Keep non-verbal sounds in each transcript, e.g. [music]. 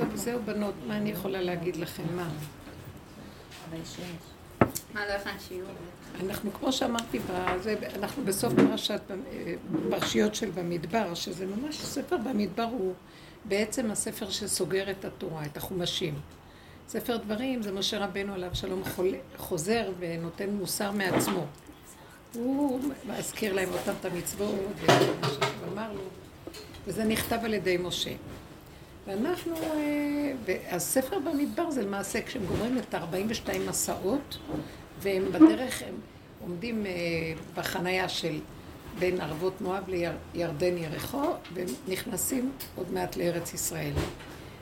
טוב, זהו בנות, מה אני יכולה להגיד לכם? מה? לא? אנחנו, כמו שאמרתי, בזה, אנחנו בסוף פרשת, פרשיות של במדבר, שזה ממש, ספר במדבר הוא בעצם הספר שסוגר את התורה, את החומשים. ספר דברים זה משה רבנו עליו שלום חוזר ונותן מוסר מעצמו. הוא מזכיר להם אותם את המצוות, לו, וזה נכתב על ידי משה. ואנחנו, אה, הספר במדבר זה למעשה כשהם גומרים את 42 מסעות, והם בדרך, הם עומדים אה, בחנייה של בין ערבות מואב לירדן ירחו, והם נכנסים עוד מעט לארץ ישראל.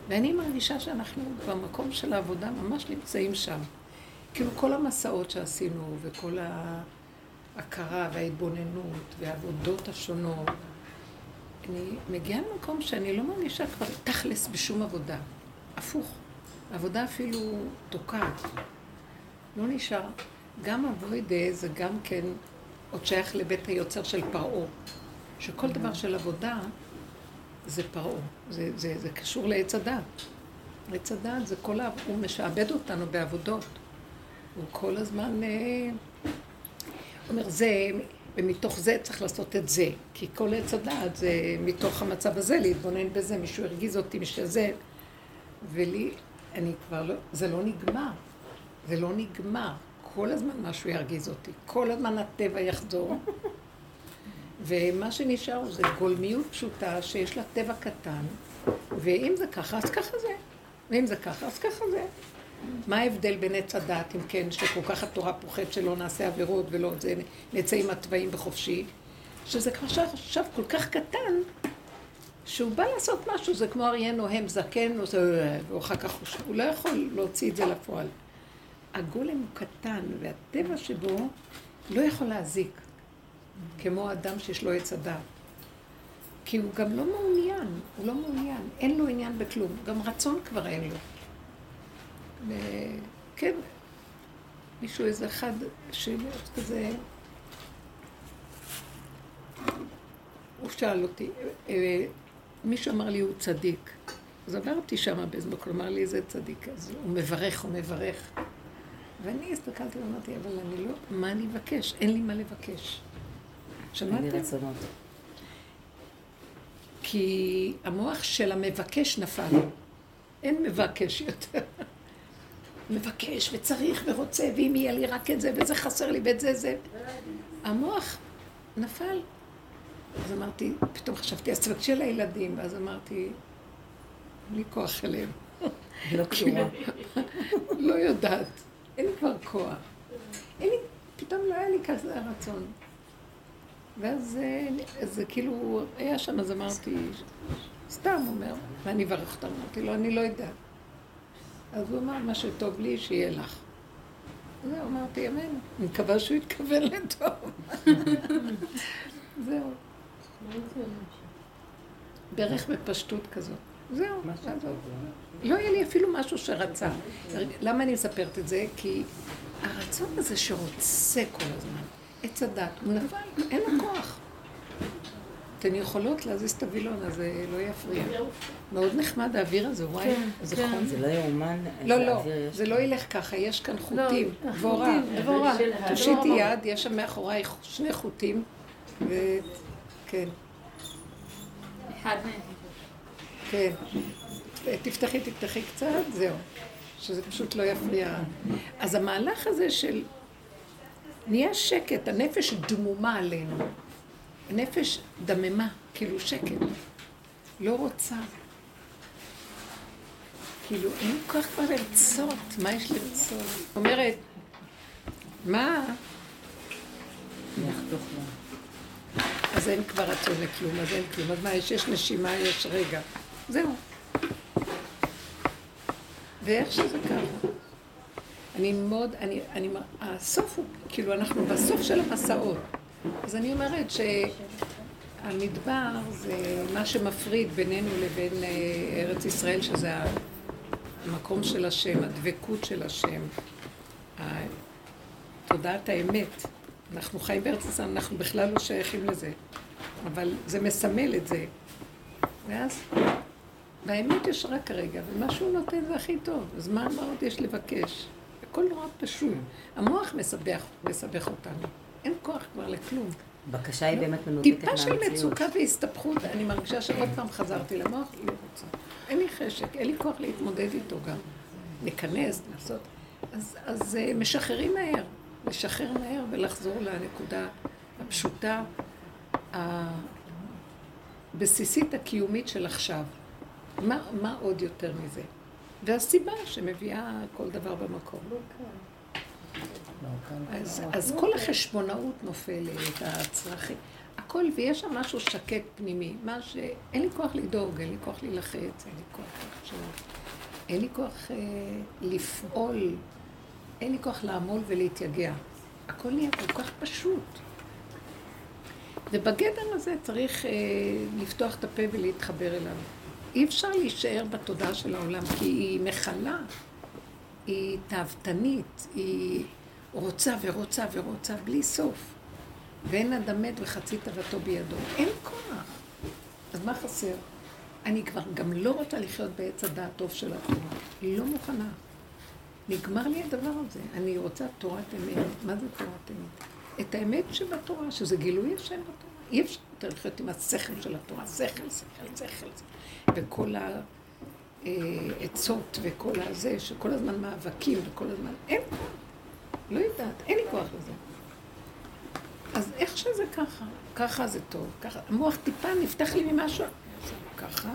ואני מרגישה שאנחנו במקום של העבודה ממש נמצאים שם. כאילו כל המסעות שעשינו, וכל ההכרה וההתבוננות והעבודות השונות, אני מגיעה למקום שאני לא מרגישה כבר תכלס בשום עבודה. הפוך. העבודה אפילו תוקעת. לא נשאר. גם אבוידה זה גם כן עוד שייך לבית היוצר של פרעה. שכל דבר של עבודה זה פרעה. זה, זה, זה קשור לעץ הדת. עץ הדת זה כל ה... הוא משעבד אותנו בעבודות. הוא כל הזמן... אה, אומר, זה ומתוך זה צריך לעשות את זה. כי כל עץ הדעת זה מתוך המצב הזה, להתבונן בזה, מישהו הרגיז אותי בשביל זה. ולי, אני כבר לא, זה לא נגמר. זה לא נגמר. כל הזמן משהו ירגיז אותי. כל הזמן הטבע יחזור. ומה שנשאר זה גולמיות פשוטה שיש לה טבע קטן, ואם זה ככה, אז ככה זה. ואם זה ככה, אז ככה זה. מה ההבדל בין עץ הדת, אם כן, שכל כך התורה פוחד שלא נעשה עבירות ולא זה, נצא עם התוואים בחופשי, שזה כבר עכשיו כל כך קטן, שהוא בא לעשות משהו, זה כמו אריה נוהם זקן, ואחר כך הוא, הוא לא יכול להוציא את זה לפועל. הגולם הוא קטן, והטבע שבו לא יכול להזיק, כמו אדם שיש לו עץ הדת. כי הוא גם לא מעוניין, הוא לא מעוניין, אין לו עניין בכלום, גם רצון כבר אין לו. כן, מישהו, איזה אחד שמות כזה, הוא שאל אותי, אה, מישהו אמר לי הוא צדיק. אז עברתי שם באיזה מקום, אמר לי איזה צדיק, אז הוא מברך, הוא מברך. ואני הסתכלתי ואמרתי, אבל אני לא, מה אני אבקש? אין לי מה לבקש. שמעתם? כי המוח של המבקש נפל. אין מבקש יותר. מבקש וצריך ורוצה, ואם יהיה לי רק את זה, וזה חסר לי, ואת זה, זה. המוח נפל. אז אמרתי, פתאום חשבתי, אז תבקשי לילדים, ואז אמרתי, אין לי כוח אליהם. לא קשורה. [laughs] לא יודעת, אין לי כבר כוח. אין לי, פתאום לא היה לי כזה רצון. ואז זה כאילו היה שם, אז אמרתי, סתם אומר, ואני אברך אותם, אמרתי לו, אני לא יודעת. אז הוא אמר, מה שטוב לי, שיהיה לך. זהו, אמרתי, אמן. אני מקווה שהוא יתכוון לטוב. זהו. בערך בפשטות כזאת. זהו, לא היה לי אפילו משהו שרצה. למה אני מספרת את זה? כי הרצון הזה שרוצה כל הזמן, עץ הדת, הוא נפל, אין לו כוח. אתן יכולות להזיז את הווילון, אז זה לא יפריע. מאוד נחמד האוויר הזה, וואי, כן, זה כן. חום. זה לא יאומן. לא, איזה לא, אוויר יש. זה לא ילך ככה, יש כאן חוטים, לא, דבורה, דבורה. תושיטי יד, יש שם מאחורייך שני חוטים, וכן, אחד מהם. כן. תפתחי, תפתחי קצת, זהו. שזה פשוט לא יפריע. אז המהלך הזה של... נהיה שקט, הנפש דמומה עלינו. הנפש דממה, כאילו שקט. לא רוצה. כאילו, אין כל כך כבר לרצות. מה יש לרצות? אומרת, מה? אז אין כבר רצון לכלום, אז אין כלום. אז מה, יש, יש נשימה, יש רגע. זהו. ואיך שזה ככה. אני מאוד, אני, אני, הסוף הוא, כאילו, אנחנו בסוף של המסעות. אז אני אומרת שהמדבר זה מה שמפריד בינינו לבין אה, ארץ ישראל, שזה המקום של השם, הדבקות של השם, תודעת האמת. אנחנו חיים בארץ ישראל, אנחנו בכלל לא שייכים לזה, אבל זה מסמל את זה. ואז באמת יש רק רגע, ומה שהוא נותן זה הכי טוב. אז מה עוד יש לבקש? הכל נורא פשוט. המוח מסבך, מסבך אותנו. אין כוח כבר לכלום. בקשה היא באמת מנותקת טיפה של מהמציאות. מצוקה והסתבכות, אני מרגישה שעוד פעם חזרתי למוח, לא רוצה. אין לי חשק, אין לי כוח להתמודד איתו גם. להיכנס, לעשות. אז, אז אה, משחררים מהר. לשחרר מהר ולחזור לנקודה הפשוטה, הבסיסית הקיומית של עכשיו. מה, מה עוד יותר מזה? והסיבה שמביאה כל דבר במקום. אז, אז כל החשבונאות נופלת, הצרכים, הכל, ויש שם משהו שקט פנימי, מה שאין לי כוח לדאוג, אין לי כוח להילחץ, אין לי כוח לחשוב, אין לי כוח אה, לפעול, אין לי כוח לעמול ולהתייגע. הכל נהיה כל כך פשוט. ובגדר הזה צריך אה, לפתוח את הפה ולהתחבר אליו. אי אפשר להישאר בתודעה של העולם, כי היא מכלה, היא תאוותנית, היא רוצה ורוצה ורוצה בלי סוף. ואין אדם מת וחצי תאוותו בידו. אין כוח. אז מה חסר? אני כבר גם לא רוצה לחיות בעץ הדעת טוב של התורה. היא לא מוכנה. נגמר לי הדבר הזה. אני רוצה תורת אמת. מה זה תורת אמת? את האמת שבתורה, שזה גילוי השם בתורה. אי אפשר יותר לחיות עם השכל של התורה. שכל, שכל, שכל. וכל העצות וכל הזה, שכל הזמן מאבקים וכל הזמן... אין כוח. לא יודעת, אין לי כוח לזה. אז איך שזה ככה, ככה זה טוב, ככה, המוח טיפה נפתח לי ממשהו, ככה,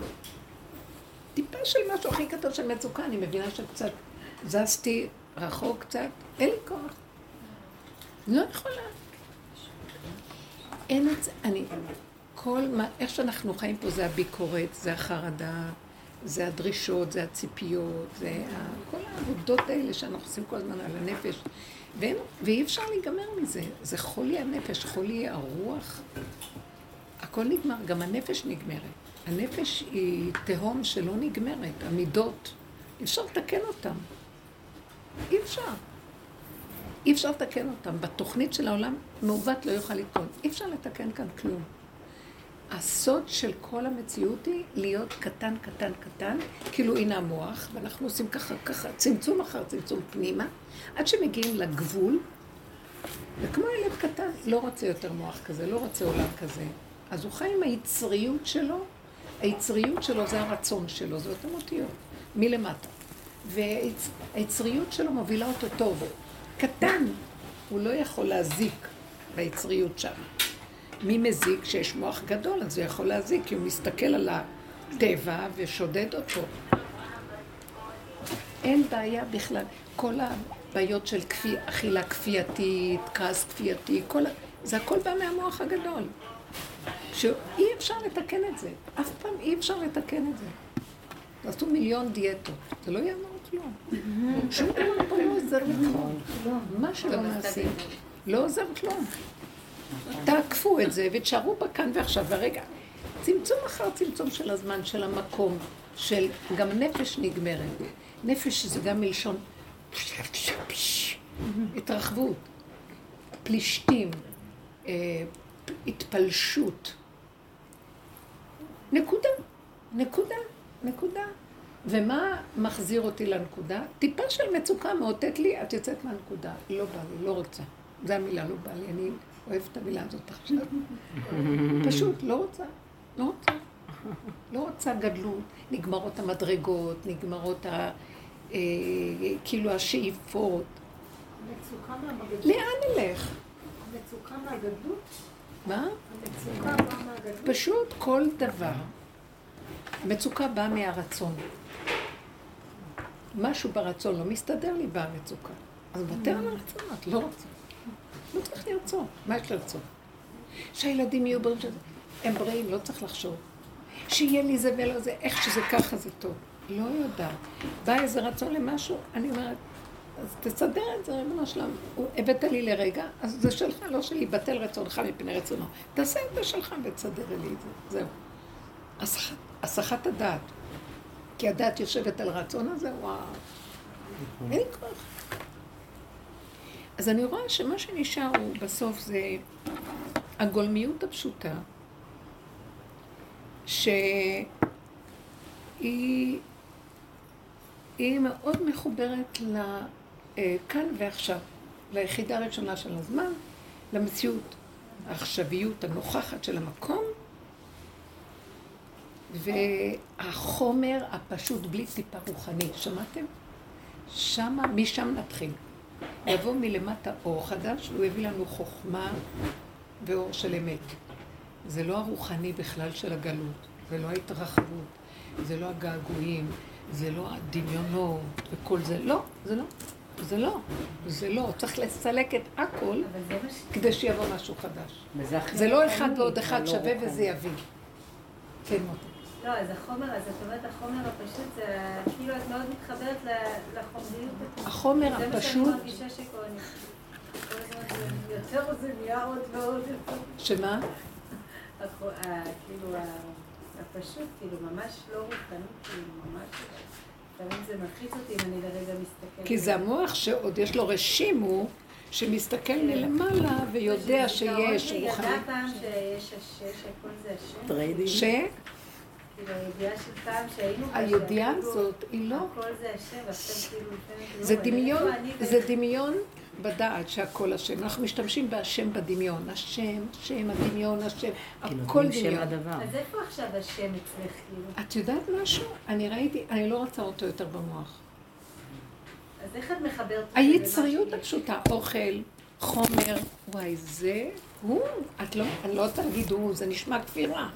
טיפה של משהו הכי קטן של מצוקה, אני מבינה שקצת זזתי רחוק קצת, אין לי כוח. לא יכולה. אין את זה, אני, כל מה, איך שאנחנו חיים פה זה הביקורת, זה החרדה, זה הדרישות, זה הציפיות, זה. כל העבודות האלה שאנחנו עושים כל הזמן על הנפש. ואין, ואי אפשר להיגמר מזה. זה חולי הנפש, חולי הרוח. הכל נגמר, גם הנפש נגמרת. הנפש היא תהום שלא נגמרת, המידות. אי אפשר לתקן אותן. אי אפשר. אי אפשר לתקן אותן. בתוכנית של העולם מעוות לא יוכל לתקון. אי אפשר לתקן כאן כלום. הסוד של כל המציאות היא להיות קטן, קטן, קטן, כאילו הנה המוח, ואנחנו עושים ככה, ככה, צמצום אחר צמצום פנימה, עד שמגיעים לגבול, וכמו ילד קטן, לא רוצה יותר מוח כזה, לא רוצה עולם כזה. אז הוא חי עם היצריות שלו, היצריות שלו זה הרצון שלו, זה אותן אותיות, מלמטה. והיצריות שלו מובילה אותו טוב. קטן, הוא לא יכול להזיק ביצריות שם. מי מזיק? כשיש מוח גדול, אז הוא יכול להזיק, כי הוא מסתכל על הטבע ושודד אותו. אין בעיה בכלל. כל הבעיות של כפי, אכילה כפייתית, כעס כפייתי, כל... זה הכל בא מהמוח הגדול. שאי אפשר לתקן את זה. אף פעם אי אפשר לתקן את זה. תעשו מיליון דיאטות, זה לא יעמוד כלום. שום דבר פה לא עוזר לכלום. מה שלא נעשה, לא עוזר כלום. תעקפו את זה ותשארו בה כאן ועכשיו. ורגע, צמצום אחר צמצום של הזמן, של המקום, של גם נפש נגמרת. נפש זה גם מלשון התרחבות, פלישתים, אה, התפלשות. נקודה, נקודה, נקודה. ומה מחזיר אותי לנקודה? טיפה של מצוקה מאותת לי, את יוצאת מהנקודה. לא בא לי, לא רוצה. זו המילה, לא בא לי. אני אוהבת את המילה הזאת עכשיו. פשוט, לא רוצה. לא רוצה. לא רוצה גדלות. נגמרות המדרגות, נגמרות ה... אה, כאילו השאיפות. מצוקה מהגדלות? לאן נלך? מצוקה מהגדלות? מה? המצוקה באה מהגדלות? פשוט כל דבר. מצוקה באה מהרצון. משהו ברצון לא מסתדר לי במצוקה. אז מוותר על הרצון, את לא רוצה. לא צריך לרצות. מה יש לרצות? שהילדים יהיו בריאים. הם בריאים, לא צריך לחשוב. שיהיה לי זה ולא זה, איך שזה ככה זה טוב. לא יודעת. בא איזה רצון למשהו, אני אומרת, אז תסדר את זה, ריבונו שלם. הבאת לי לרגע, אז זה שלך, לא שלי, בטל רצונך מפני רצונו. תעשה את זה שלך ותסדר לי את זה, זהו. הסחת, הדעת. כי הדעת יושבת על הרצון הזה, וואו. אין לי כוח. אז אני רואה שמה שנשאר הוא בסוף זה הגולמיות הפשוטה, שהיא היא, היא מאוד מחוברת לכאן ועכשיו, ליחידה הראשונה של הזמן, למציאות, העכשוויות הנוכחת של המקום, והחומר הפשוט בלי טיפה רוחני. שמעתם? שמה, משם נתחיל. יבוא מלמטה אור חדש, והוא יביא לנו חוכמה ואור של אמת. זה לא הרוחני בכלל של הגלות, זה לא ההתרחבות, זה לא הגעגועים, זה לא הדמיונות וכל זה. לא, זה לא. זה לא. זה לא. צריך לסלק את הכל. כדי שיבוא משהו חדש. זה לא אחד ועוד אחד לא שווה. וזה יביא. כן, מוטי. לא, אז החומר, אז את אומרת החומר הפשוט, זה כאילו את מאוד מתחברת לחומריות. החומר זה מה שאני הפשוט, מרגישה זה יותר זה נהיה עוד ועוד. שמה? החו- ה- כאילו, הפשוט, כאילו, ממש לא רוחני, כאילו, ממש... לפעמים זה מלחיץ אותי אם אני לרגע מסתכלת. כי זה המוח שעוד יש לו רשימו שמסתכל מלמעלה ויודע שיש היא רוחני. ידעה פעם שיש השש, שהכל זה השם. ש... כאילו, הידיעה הזאת היא לא... זה כאילו. כאילו, דמיון, זה דמיון בדעת שהכל השם. אנחנו משתמשים בהשם בדמיון. השם, השם, הדמיון, השם, הכל דמיון. אז איפה עכשיו השם אצלך? את יודעת משהו? אני ראיתי, אני לא רוצה אותו יותר במוח. אז איך את מחברת את זה היצריות הפשוטה, אוכל, חומר, וואי, זה הוא. את לא, אני לא הוא, זה נשמע כפירה.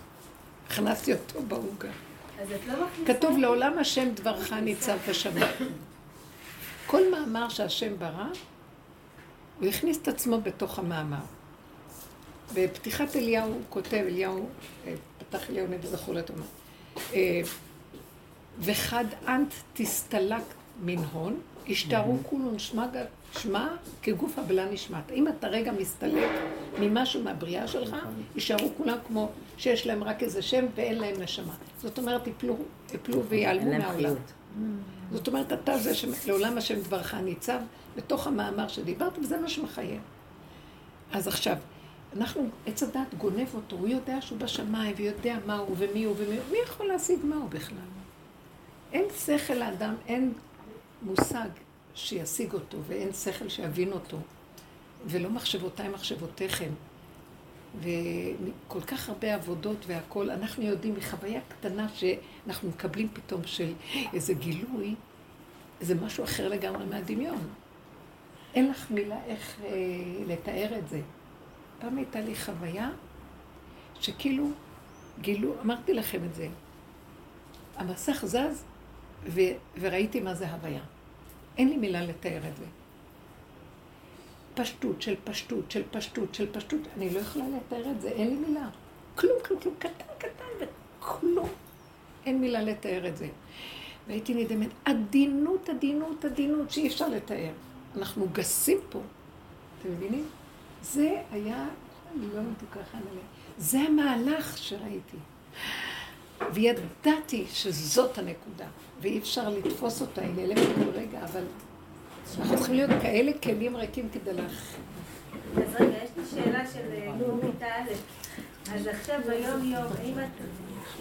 הכנסתי אותו בעוגה. שיש? אז את לא. כתוב לעולם השם דברך ניצב בשמיים. כל מאמר שהשם ברא, הוא הכניס את עצמו בתוך המאמר. בפתיחת אליהו הוא כותב, אליהו, אה, פתח אליהו נביא זכור לטובה. אה, וחד אנט תסתלק מן הון, השתערו כולון שמע כגוף הבלה נשמעת. אם אתה רגע מסתלק ממשהו מהבריאה שלך, יישארו כולם כמו שיש להם רק איזה שם ואין להם נשמה. זאת אומרת, יפלו, יפלו ויעלמו מהעולם. זאת אומרת, אתה זה שלעולם השם דברך ניצב בתוך המאמר שדיברת, וזה מה שמחייב. אז עכשיו, אנחנו, עץ הדת גונב אותו, הוא יודע שהוא בשמיים, ויודע מה הוא ומי הוא ומי הוא, מי יכול להשיג מה הוא בכלל? אין שכל לאדם, אין מושג שישיג אותו, ואין שכל שיבין אותו, ולא מחשבותיי מחשבותיכם. וכל כך הרבה עבודות והכול, אנחנו יודעים מחוויה קטנה שאנחנו מקבלים פתאום של איזה גילוי, זה משהו אחר לגמרי מהדמיון. אין לך מילה איך אה, לתאר את זה. פעם הייתה לי חוויה שכאילו גילו, אמרתי לכם את זה, המסך זז ו, וראיתי מה זה הוויה. אין לי מילה לתאר את זה. פשטות של פשטות של פשטות של פשטות, אני לא יכולה לתאר את זה, אין לי מילה. כלום, כלום, כלום, קטן, קטן וכלום. אין מילה לתאר את זה. והייתי נדהמת, עדינות, עדינות, עדינות, שאי אפשר לתאר. אנחנו גסים פה. אתם מבינים? זה היה, אני לא מתוקה חנה לי. זה המהלך שראיתי. וידעתי שזאת הנקודה, ואי אפשר לתפוס אותה, היא נעלמת כל רגע, אבל אנחנו צריכים להיות כאלה כלים ריקים כדי לך. אז רגע, יש לי שאלה של אה, נו כיתה א'. אז עכשיו ביום יום, אם את,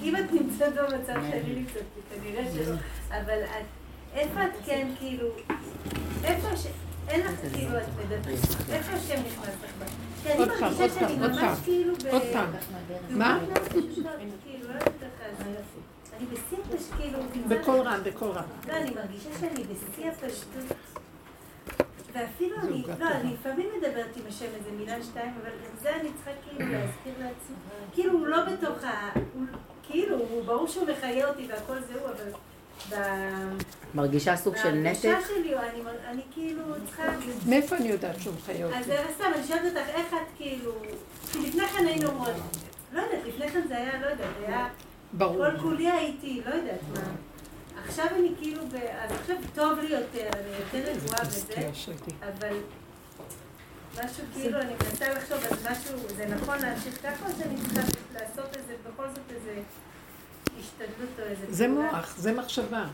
אם את נמצאת במצב שאני נמצאת, כנראה שלא, אבל את, איפה את כן כאילו, איפה הש... אין לך כאילו, את מדברת, איפה השם נכנס לך בה? כי אני עוד פעם, מרגישה עוד שאני פעם, עוד ממש. כאילו ב... עוד פעם. מה? זה. אני בשיא הפשטות, כאילו, בקול רם, בקול רם. לא, אני מרגישה שאני בשיא הפשטות. ואפילו אני, לא. אני לפעמים מדברת עם השם איזה מילה שתיים, אבל גם זה אני צריכה כאילו להזכיר לעצמי. כאילו הוא לא בתוך ה... הוא- כאילו, הוא ברור שהוא מחיה אותי והכל זהו, אבל... ב- מרגישה סוג של בהרגשה נתק? שלי, אני, אני כאילו צריכה... מאיפה אני יודעת שהוא מחיה אז אותי? זה סתם, אני שואלת אותך, איך את כאילו... כי לפני כן היינו אומרות, לא יודעת, לפני כן זה היה, לא יודעת, היה... ברור. כל כולי הייתי, לא יודעת מה. עכשיו אני כאילו, ב... אז עכשיו טוב לי יותר, אני יותר רגועה וזה, אבל משהו כאילו, אני מנסה לחשוב על משהו, זה נכון להמשיך ככה או שאני צריכה לעשות איזה, בכל זאת איזה השתדלות או איזה... זה? מוח, זה מחשבה.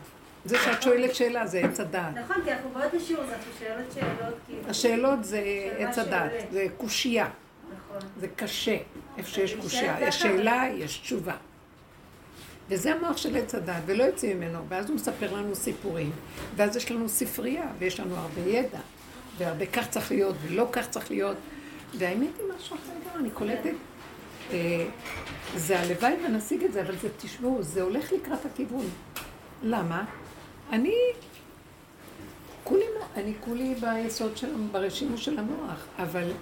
זה שאת שואלת שאלה, זה עץ הדעת. נכון, כי אנחנו באות לשיעור, אז אנחנו שואלות שאלות כאילו. השאלות זה עץ הדעת. זה קושייה, נכון. זה קשה, איפה שיש קושייה. יש שאלה, יש תשובה. וזה המוח של עץ הדת, ולא יוצאים ממנו, ואז הוא מספר לנו סיפורים, ואז יש לנו ספרייה, ויש לנו הרבה ידע, והרבה כך צריך להיות, ולא כך צריך להיות, והאמת היא משהו אחר גם, אני קולטת, אה, זה הלוואי ונשיג את זה, אבל זה, תשמעו, זה הולך לקראת הכיוון. למה? אני כולי, אני כולי ביסוד של, ברשימו של המוח, אבל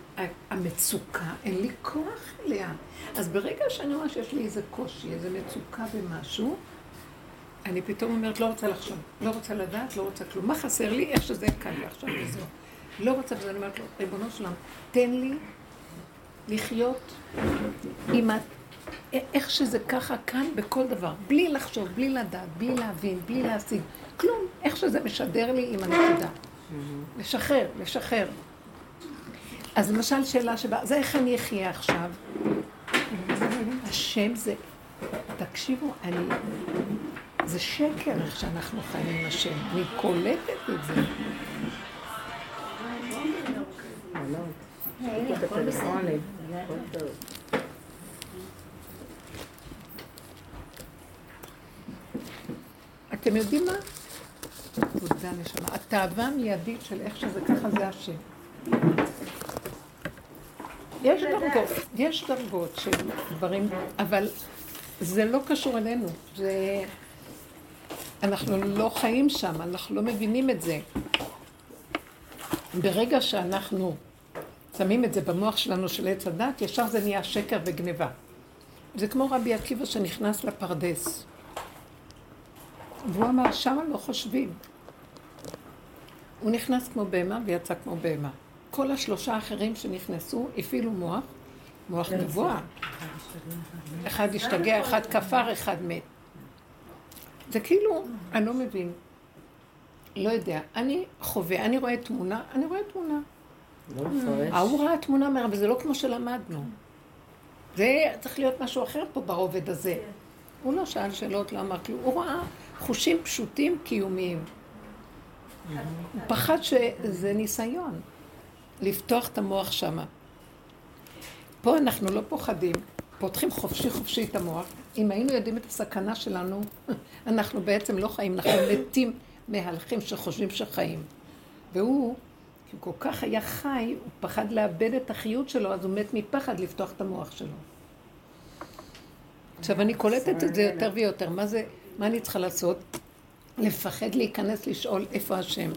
המצוקה, אין לי כוח אליה. אז ברגע שאני רואה שיש לי איזה קושי, איזה מצוקה במשהו, אני פתאום אומרת, לא רוצה לחשוב, לא רוצה לדעת, לא רוצה כלום. מה חסר לי? איך שזה קל לי עכשיו וזהו. לא רוצה, וזה אני אומרת לו, ריבונו שלם, תן לי לחיות עם. איך שזה ככה כאן בכל דבר, בלי לחשוב, בלי לדעת, בלי להבין, בלי להשיג, כלום, איך שזה משדר לי עם הנקודה. לשחרר, לשחרר. אז למשל שאלה שבאה, זה איך אני אחיה עכשיו? השם זה, תקשיבו, אני, זה שקר איך שאנחנו חיים עם השם, אני קולטת את זה. אתם יודעים מה? תודה נשמה. התאווה המיידית של איך שזה ככה זה השם. יש דרגות, יש דרגות של דברים, אבל זה לא קשור אלינו. זה... אנחנו לא חיים שם, אנחנו לא מבינים את זה. ברגע שאנחנו שמים את זה במוח שלנו של עץ הדת, ישר זה נהיה שקר וגניבה. זה כמו רבי עקיבא שנכנס לפרדס. והוא אמר, שמה לא חושבים. הוא נכנס כמו בהמה ויצא כמו בהמה. כל השלושה האחרים שנכנסו הפעילו מוח, מוח גבוה. אחד השתגע, אחד כפר, אחד מת. זה כאילו, אני לא מבין. לא יודע. אני חווה, אני רואה תמונה, אני רואה תמונה. לא מפרש. ההוא ראה תמונה מהר, וזה לא כמו שלמדנו. זה צריך להיות משהו אחר פה ברובד הזה. הוא לא שאל שאלות, לא אמר כלום. הוא ראה חושים פשוטים קיומיים. הוא פחד שזה ניסיון, לפתוח את המוח שמה. פה אנחנו לא פוחדים, פותחים חופשי חופשי את המוח. אם היינו יודעים את הסכנה שלנו, [laughs] אנחנו בעצם לא חיים, אנחנו מתים מהלכים שחושבים שחיים. והוא, כי הוא כל כך היה חי, הוא פחד לאבד את החיות שלו, אז הוא מת מפחד לפתוח את המוח שלו. עכשיו, אני קולטת את זה יותר ויותר. מה זה, מה אני צריכה לעשות? לפחד להיכנס לשאול איפה השם.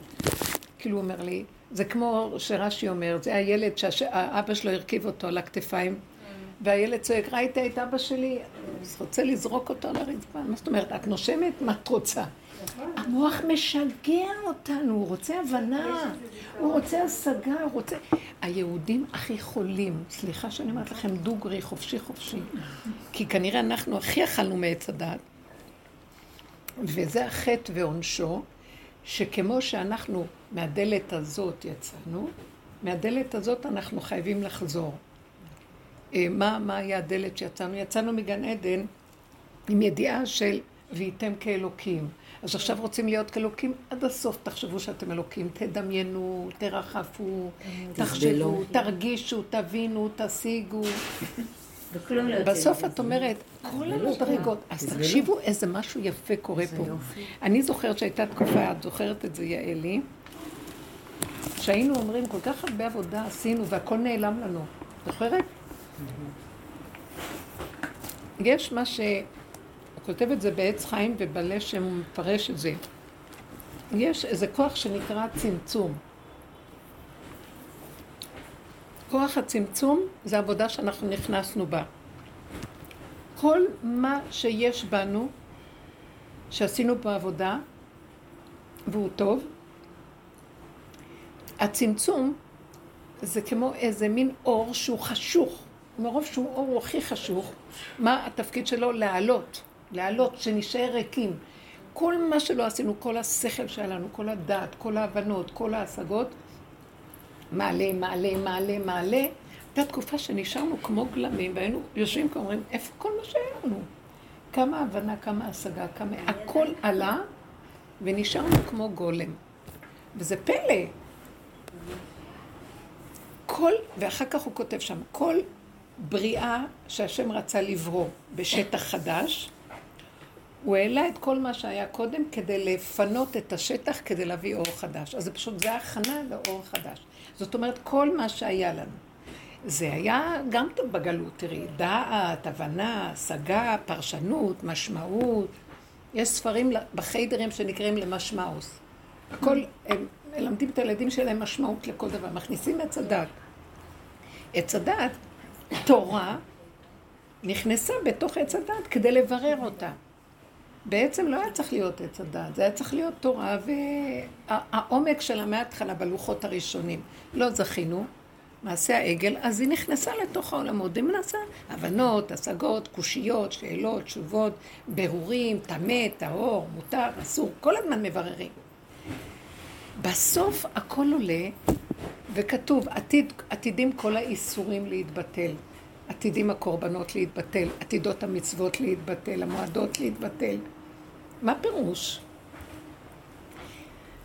כאילו הוא אומר לי, זה כמו שרש"י אומר, זה הילד שהאבא שלו הרכיב אותו על הכתפיים, והילד צועק, ראית את אבא שלי? אז רוצה לזרוק אותו על הרצפה. מה זאת אומרת, את נושמת? מה את רוצה? המוח משגע אותנו, הוא רוצה הבנה, הוא רוצה השגה, הוא רוצה... היהודים הכי חולים, סליחה שאני אומרת לכם דוגרי, חופשי חופשי, כי כנראה אנחנו הכי אכלנו מעץ הדת, וזה החטא ועונשו, שכמו שאנחנו מהדלת הזאת יצאנו, מהדלת הזאת אנחנו חייבים לחזור. אה, מה, מה היה הדלת שיצאנו? יצאנו מגן עדן עם ידיעה של וייתם כאלוקים. אז עכשיו רוצים להיות כאלוקים עד הסוף, תחשבו שאתם אלוקים, תדמיינו, תרחפו, תחשבו, תרגישו, תבינו, תשיגו. בסוף את אומרת, כל המדרגות, אז תקשיבו איזה משהו יפה קורה פה. אני זוכרת שהייתה תקופה, את זוכרת את זה, יעלי, שהיינו אומרים, כל כך הרבה עבודה עשינו והכל נעלם לנו. זוכרת? יש מה ש... הוא כותב את זה בעץ חיים ובלשם, הוא מפרש את זה. יש איזה כוח שנקרא צמצום. כוח הצמצום זה עבודה שאנחנו נכנסנו בה. כל מה שיש בנו, שעשינו פה עבודה, והוא טוב, הצמצום זה כמו איזה מין אור שהוא חשוך. מרוב שהוא אור הוא הכי חשוך, מה התפקיד שלו? להעלות. להעלות, שנשאר ריקים. כל מה שלא עשינו, כל השכל שהיה לנו, כל הדעת, כל ההבנות, כל ההשגות, מעלה, מעלה, מעלה, מעלה. הייתה תקופה שנשארנו כמו גלמים, והיינו יושבים כאן אומרים, איפה כל מה שהיה לנו? כמה הבנה, כמה השגה, כמה... הכל עלה, ונשארנו כמו גולם. וזה פלא. כל, ואחר כך הוא כותב שם, כל בריאה שהשם רצה לברוא בשטח חדש, הוא העלה את כל מה שהיה קודם כדי לפנות את השטח כדי להביא אור חדש. אז זה פשוט, זה הכנה לאור חדש. זאת אומרת, כל מה שהיה לנו. זה היה גם בגלות, תראי, דעת, הבנה, השגה, פרשנות, משמעות. יש ספרים בחיידרים שנקראים למשמעוס. הכל, הם מלמדים את הילדים שלהם משמעות לכל דבר, מכניסים עץ הדת. עץ הדת, תורה, נכנסה בתוך עץ הדת כדי לברר אותה. בעצם לא היה צריך להיות עץ הדת, זה היה צריך להיות תורה והעומק שלה מההתחלה בלוחות הראשונים. לא זכינו, מעשה העגל, אז היא נכנסה לתוך העולמות, היא מנסה הבנות, השגות, קושיות, שאלות, תשובות, ברורים, טמא, טהור, מותר, אסור, כל הזמן מבררים. בסוף הכל עולה, וכתוב, עתיד, עתידים כל האיסורים להתבטל. עתידים הקורבנות להתבטל, עתידות המצוות להתבטל, המועדות להתבטל. מה פירוש?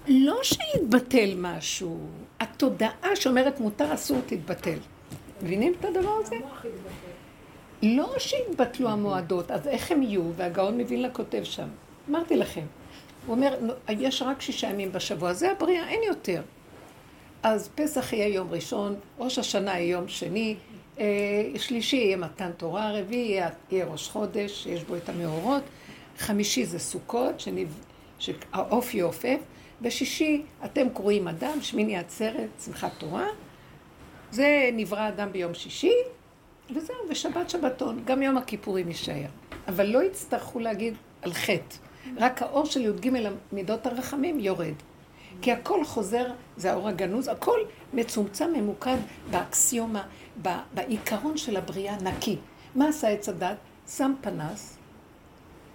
לא שיתבטל משהו, התודעה שאומרת מותר אסור תתבטל. מבינים את הדבר הזה? לא שיתבטלו המועדות, אז איך הם יהיו? והגאון מבין לכותב שם. אמרתי לכם, הוא אומר, יש רק שישה ימים בשבוע, זה הבריאה, אין יותר. אז פסח יהיה יום ראשון, ראש השנה יהיה יום שני, אה, שלישי יהיה מתן תורה, רביעי יהיה, ראש חודש, שיש בו את המאורות, חמישי זה סוכות, שניב, שהעוף יעופף, בשישי אתם קוראים אדם, שמיני עצרת, שמחת תורה, זה נברא אדם ביום שישי, וזהו, ושבת שבתון, גם יום הכיפורים יישאר. אבל לא יצטרכו להגיד על חטא, רק האור של י"ג מידות הרחמים יורד. כי הכל חוזר, זה האור הגנוז, הכל מצומצם, ממוקד באקסיומה, בעיקרון של הבריאה נקי. מה עשה עץ הדת? שם פנס,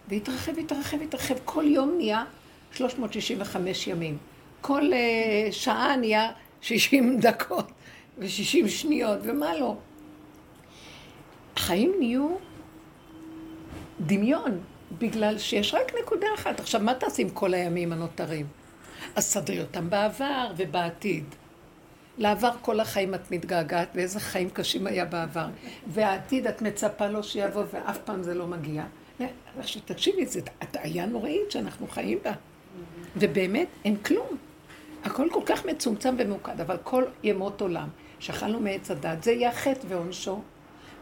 והתרחב, התרחב, התרחב. כל יום נהיה 365 ימים. כל uh, שעה נהיה 60 [laughs] דקות ו-60 שניות, ומה לא. החיים נהיו דמיון, בגלל שיש רק נקודה אחת. עכשיו, מה תעשי עם כל הימים הנותרים? אז סדרי אותם בעבר ובעתיד. לעבר כל החיים את מתגעגעת, ואיזה חיים קשים היה בעבר. והעתיד את מצפה לו שיבוא, ואף פעם זה לא מגיע. עכשיו תקשיבי, זו הטעיה נוראית שאנחנו חיים בה. ובאמת, אין כלום. הכל כל כך מצומצם וממוקד, אבל כל ימות עולם, שאכלנו מעץ הדת, זה יהיה חטא ועונשו.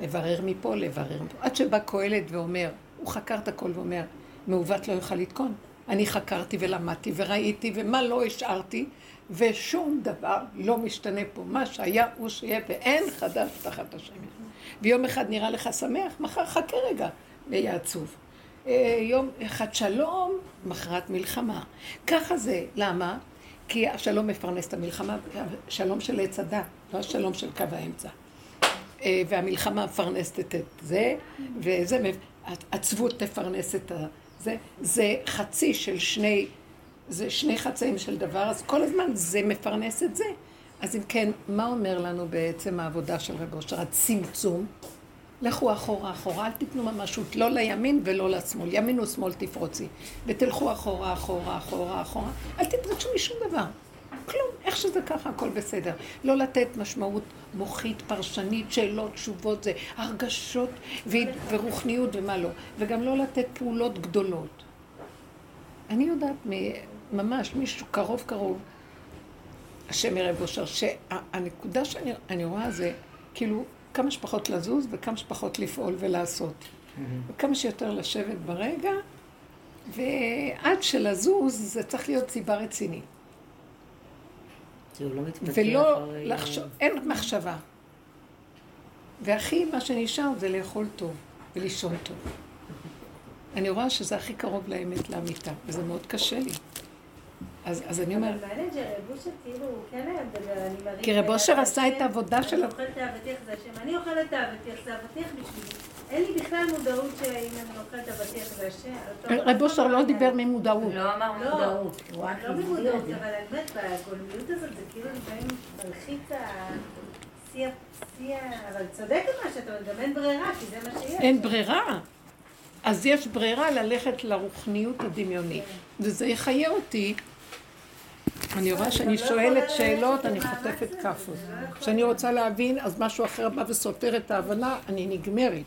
לברר מפה, לברר מפה. עד שבא קהלת ואומר, הוא חקר את הכל ואומר, מעוות לא יוכל לתקון. אני חקרתי ולמדתי וראיתי, ומה לא השארתי, ושום דבר לא משתנה פה. מה שהיה הוא שיהיה, ואין חדש תחת השמש. ויום אחד נראה לך שמח, מחר חכה רגע, ויהיה עצוב. אה, יום אחד שלום, מחרת מלחמה. ככה זה. למה? כי השלום מפרנס את המלחמה, שלום של עץ הדת, לא השלום של קו האמצע. אה, והמלחמה מפרנסת את זה, וזה, עצבות תפרנס את זה. זה חצי של שני, זה שני חצאים של דבר, אז כל הזמן זה מפרנס את זה. אז אם כן, מה אומר לנו בעצם העבודה של רב אושר? הצמצום. לכו אחורה אחורה, אל תיתנו ממשות, לא לימין ולא לשמאל. ימין ושמאל תפרוצי. ותלכו אחורה, אחורה, אחורה, אחורה. אל תתרגשו משום דבר. כלום, איך שזה ככה, הכל בסדר. לא לתת משמעות מוחית, פרשנית, שאלות, תשובות, זה הרגשות ורוחניות ומה לא. וגם לא לתת פעולות גדולות. אני יודעת ממש, מישהו קרוב קרוב, השם יראה בושר, שהנקודה שאני רואה זה, כאילו, כמה שפחות לזוז וכמה שפחות לפעול ולעשות. וכמה שיותר לשבת ברגע, ועד שלזוז זה צריך להיות סיבה רצינית. לא ולא לחשוב, אין מחשבה. והכי, מה שנשאר זה לאכול טוב ולישון טוב. אני רואה שזה הכי קרוב לאמת, לאמיתה, וזה מאוד קשה לי. אז, אז אני אומרת... אבל מעניין שרב אושר כאילו, הוא כן היה מדבר, אני מרים... כי רב אושר עשה את העבודה שלו. אני אוכלת את האבטיח זה השם, אני אוכלת את האבטיח, זה אבטיח בשבילי. אין לי בכלל מודעות שאם אני אוכלת אבטיח זה השם. רב אושר לא דיבר ממודעות. לא אמר לא, מודעות. לא ממודעות, אבל האמת, בגולמיות הזאת זה כאילו לפעמים מלחיץ השיא, אבל צודק מה שאתה אומר, גם אין ברירה, כי זה מה שיש. אין ברירה. אז יש ברירה ללכת לרוחניות הדמיונית, וזה יחיה אותי אני רואה שאני שואלת שאלות, אני חוטפת כאפות. כשאני רוצה להבין, אז משהו אחר בא וסותר את ההבנה, אני נגמרת.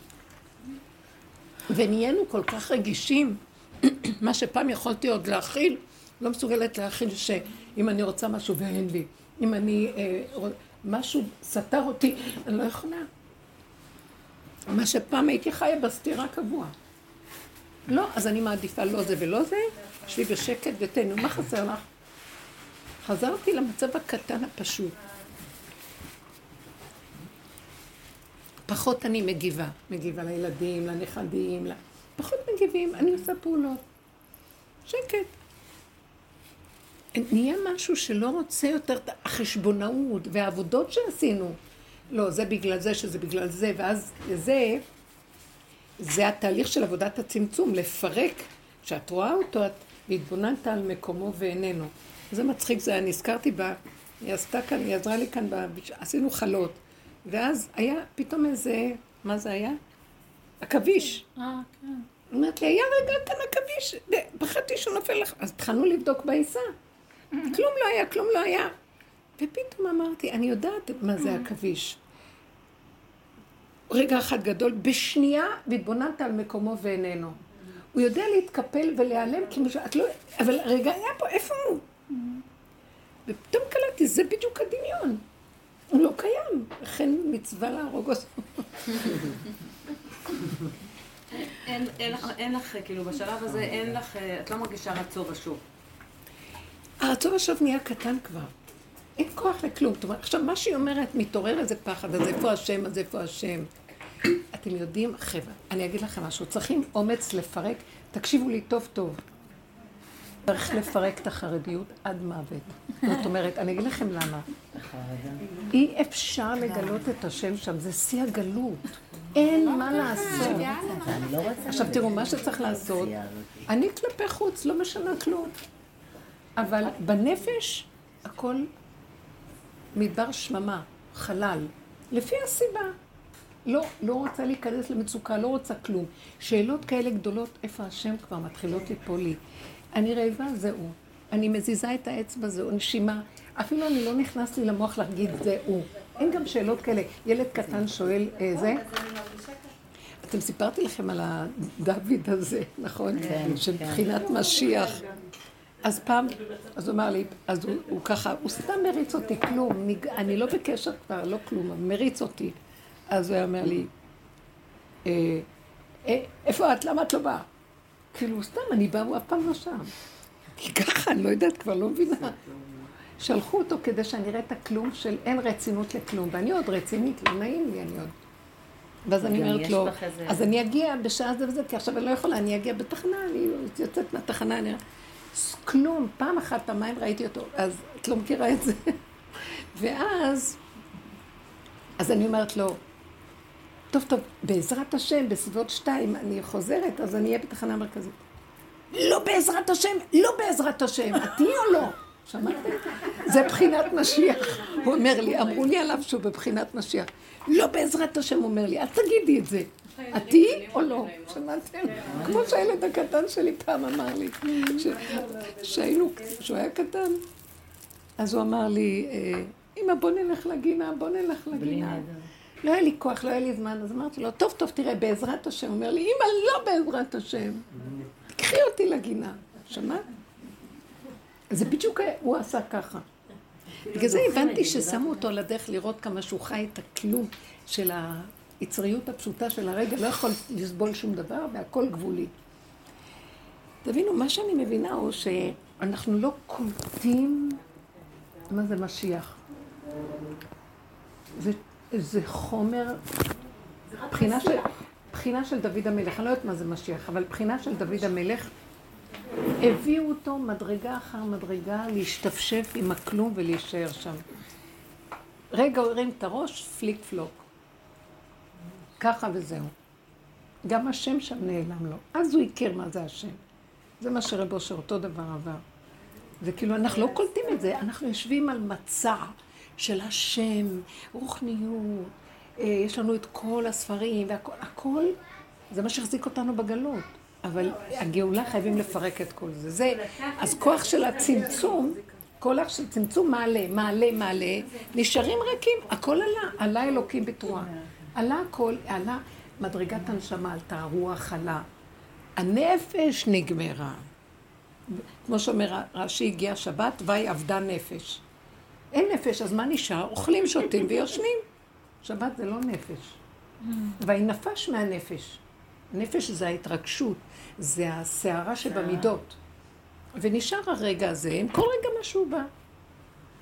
ונהיינו כל כך רגישים [clears throat] מה שפעם יכולתי עוד להכיל, לא מסוגלת להכיל שאם אני רוצה משהו ואין לי, אם אני, אה, משהו סתר אותי, אני לא יכולה. מה שפעם הייתי חיה בסתירה קבוע. לא, אז אני מעדיפה לא זה ולא זה, שבי בשקט ותהנו, מה חסר לך? חזרתי למצב הקטן הפשוט. פחות אני מגיבה. מגיבה לילדים, לנכדים. פחות מגיבים, אני עושה פעולות. שקט. נהיה משהו שלא רוצה יותר את החשבונאות והעבודות שעשינו. לא, זה בגלל זה, שזה בגלל זה, ואז זה, זה התהליך של עבודת הצמצום, לפרק. כשאת רואה אותו, את התבוננת על מקומו ואיננו. זה מצחיק, זה, אני הזכרתי בה, היא עשתה כאן, היא עזרה לי כאן, ב, עשינו חלות. ואז היה פתאום איזה, מה זה היה? עכביש. אה, כן. אומרת לי, היה רגע כאן עכביש, פחדתי שהוא נופל לך. אז התחלנו לבדוק בעיסה. כלום לא היה, כלום לא היה. ופתאום אמרתי, אני יודעת מה זה עכביש. רגע אחד גדול, בשנייה והתבוננת על מקומו ואיננו. הוא יודע להתקפל ולהיעלם כמו שאת לא... אבל רגע היה פה, איפה הוא? ופתאום קלטתי, זה בדיוק הדמיון. הוא לא קיים, לכן מצווה להרוג אותו. אין, לך, כאילו, בשלב הזה אין לך, את לא מרגישה רצו ושוב. הרצון עכשיו נהיה קטן כבר. אין כוח לכלום. עכשיו, מה שהיא אומרת, מתעורר איזה פחד, אז איפה השם, אז איפה השם. אתם יודעים, חבר'ה, אני אגיד לכם משהו, צריכים אומץ לפרק, תקשיבו לי טוב טוב. צריך לפרק את החרדיות עד מוות. זאת אומרת, אני אגיד לכם למה. אי אפשר לגלות את השם שם, זה שיא הגלות. אין מה לעשות. עכשיו תראו, מה שצריך לעשות, אני כלפי חוץ, לא משנה כלום. אבל בנפש הכל מדבר שממה, חלל, לפי הסיבה. לא, לא רוצה להיכנס למצוקה, לא רוצה כלום. שאלות כאלה גדולות, איפה השם כבר מתחילות ליפול לי. אני רעבה, זהו. אני מזיזה את האצבע, זהו. נשימה. אפילו אני לא נכנס לי למוח להגיד זהו. אין גם שאלות כאלה. ילד קטן שואל אה, זה. אתם סיפרתי לכם על הדוד הזה, נכון? כן, של כן. בחינת משיח. אז פעם, אז הוא אמר לי, אז הוא, הוא ככה, הוא סתם מריץ אותי, כלום, נג... אני לא בקשר כבר, לא כלום, מריץ אותי. אז הוא היה אומר לי, אה, אה, איפה את? למה את לא באה? כאילו, סתם, אני באה, הוא אף פעם לא שם. כי ככה, אני לא יודעת, כבר לא מבינה. שלחו אותו כדי שאני אראה את הכלום של אין רצינות לכלום, ואני עוד רצינית, לא נעים לי, אני עוד... ואז אני אומרת לו, אז אני אגיע בשעה זה וזה, כי עכשיו אני לא יכולה, אני אגיע בתחנה, אני יוצאת מהתחנה, אני... כלום, פעם אחת, פעמיים ראיתי אותו, אז את לא מכירה את זה. [laughs] ואז, אז אני אומרת לו, טוב, טוב, בעזרת השם, בסביבות שתיים אני חוזרת, אז אני אהיה בתחנה המרכזית. לא בעזרת השם, לא בעזרת השם, את תהיי או לא? שמעתם? זה בחינת משיח. הוא אומר לי, אמרו לי עליו שהוא בבחינת משיח. לא בעזרת השם, הוא אומר לי, אל תגידי את זה. את תהיי או לא? שמעתם? כמו שהילד הקטן שלי פעם אמר לי, ש- שהיינו, כשהוא היה קטן, אז הוא אמר לי, אה, אמא, בוא נלך לגינה, בוא נלך לגינה. לא היה לי כוח, לא היה לי זמן, אז אמרתי לו, טוב, טוב, תראה, בעזרת השם. אומר לי, אמא, לא בעזרת השם. קחי אותי לגינה. שמעת? זה בדיוק, הוא עשה ככה. בגלל זה הבנתי ששמו אותו על הדרך לראות כמה שהוא חי את הכלום של היצריות הפשוטה של הרגע, לא יכול לסבול שום דבר והכל גבולי. תבינו, מה שאני מבינה הוא שאנחנו לא קולטים מה זה משיח. זה, זה חומר, בחינה של, בחינה של דוד המלך, אני לא יודעת מה זה משיח, אבל בחינה של דוד המלך, הביאו אותו מדרגה אחר מדרגה להשתפשף עם הכלום ולהישאר שם. רגע הוא הרים את הראש, פליק פלוק. ככה וזהו. גם השם שם נעלם לו. אז הוא הכיר מה זה השם. זה מה שרב אושר אותו דבר עבר. וכאילו, אנחנו לא קולטים את זה, אנחנו יושבים על מצע של השם, רוחניות, אה, יש לנו את כל הספרים והכל, הכל, זה מה שהחזיק אותנו בגלות. אבל הגאולה חייבים לפרק את כל זה. זה, אז כוח של הצמצום, כוח של צמצום מעלה, מעלה, מעלה, נשארים ריקים, הכל עלה, עלה אלוקים בתרועה. עלה הכל, עלה מדרגת הנשמה, עלתה, הרוח עלה. הנפש נגמרה. כמו שאומר רש"י, הגיע שבת, ויהי אבדה נפש. אין נפש, אז מה נשאר? אוכלים, שותים ויושנים. שבת זה לא נפש. ויהי נפש מהנפש. נפש זה ההתרגשות, זה הסערה שבמידות. ונשאר הרגע הזה, עם כל רגע משהו בא.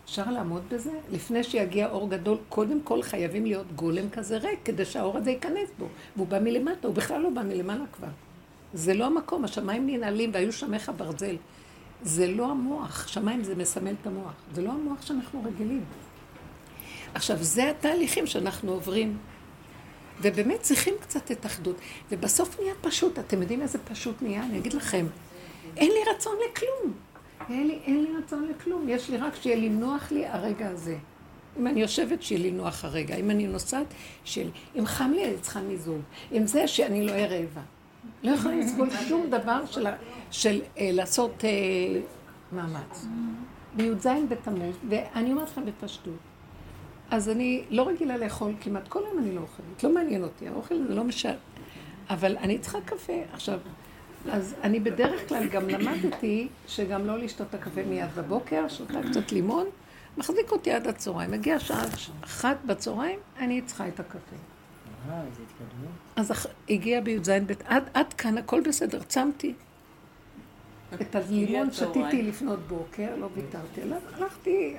אפשר לעמוד בזה? לפני שיגיע אור גדול, קודם כל חייבים להיות גולם כזה ריק, כדי שהאור הזה ייכנס בו. והוא בא מלמטה, הוא בכלל לא בא מלמעלה כבר. זה לא המקום, השמיים ננעלים והיו שמך ברזל. זה לא המוח, שמיים זה מסמל את המוח. זה לא המוח שאנחנו רגילים. עכשיו, זה התהליכים שאנחנו עוברים. ובאמת צריכים קצת את אחדות. ובסוף נהיה פשוט. אתם יודעים איזה פשוט נהיה? אני אגיד לכם, אין לי רצון לכלום. אין לי, אין לי רצון לכלום. יש לי רק שיהיה לי נוח לי הרגע הזה. אם אני יושבת, שיהיה לי נוח הרגע. אם אני נוסעת, שיהיה לי... אם חם לי, אני צריכה מיזוג. אם זה, שאני לא אהיה רעבה. לא יכולה לסבול שום דבר של, של אה, לעשות אה, מאמץ. בי"ז בתמוז, ואני אומרת לכם בפשטות, אז אני לא רגילה לאכול כמעט, כל היום אני לא אוכלת, לא מעניין אותי, האוכל זה לא משל... אבל אני צריכה קפה. עכשיו, אז אני בדרך כלל גם למדתי שגם לא לשתות את הקפה מיד בבוקר, שותה קצת לימון, מחזיק אותי עד הצהריים. מגיע שעה אחת בצהריים, אני צריכה את הקפה. אה, איזה התקדמות. אז הגיע בי"ז ב', עד, עד כאן הכל בסדר, צמתי. את הלימון. שתיתי לפנות בוקר, לא ויתרתי עליו, הלכתי,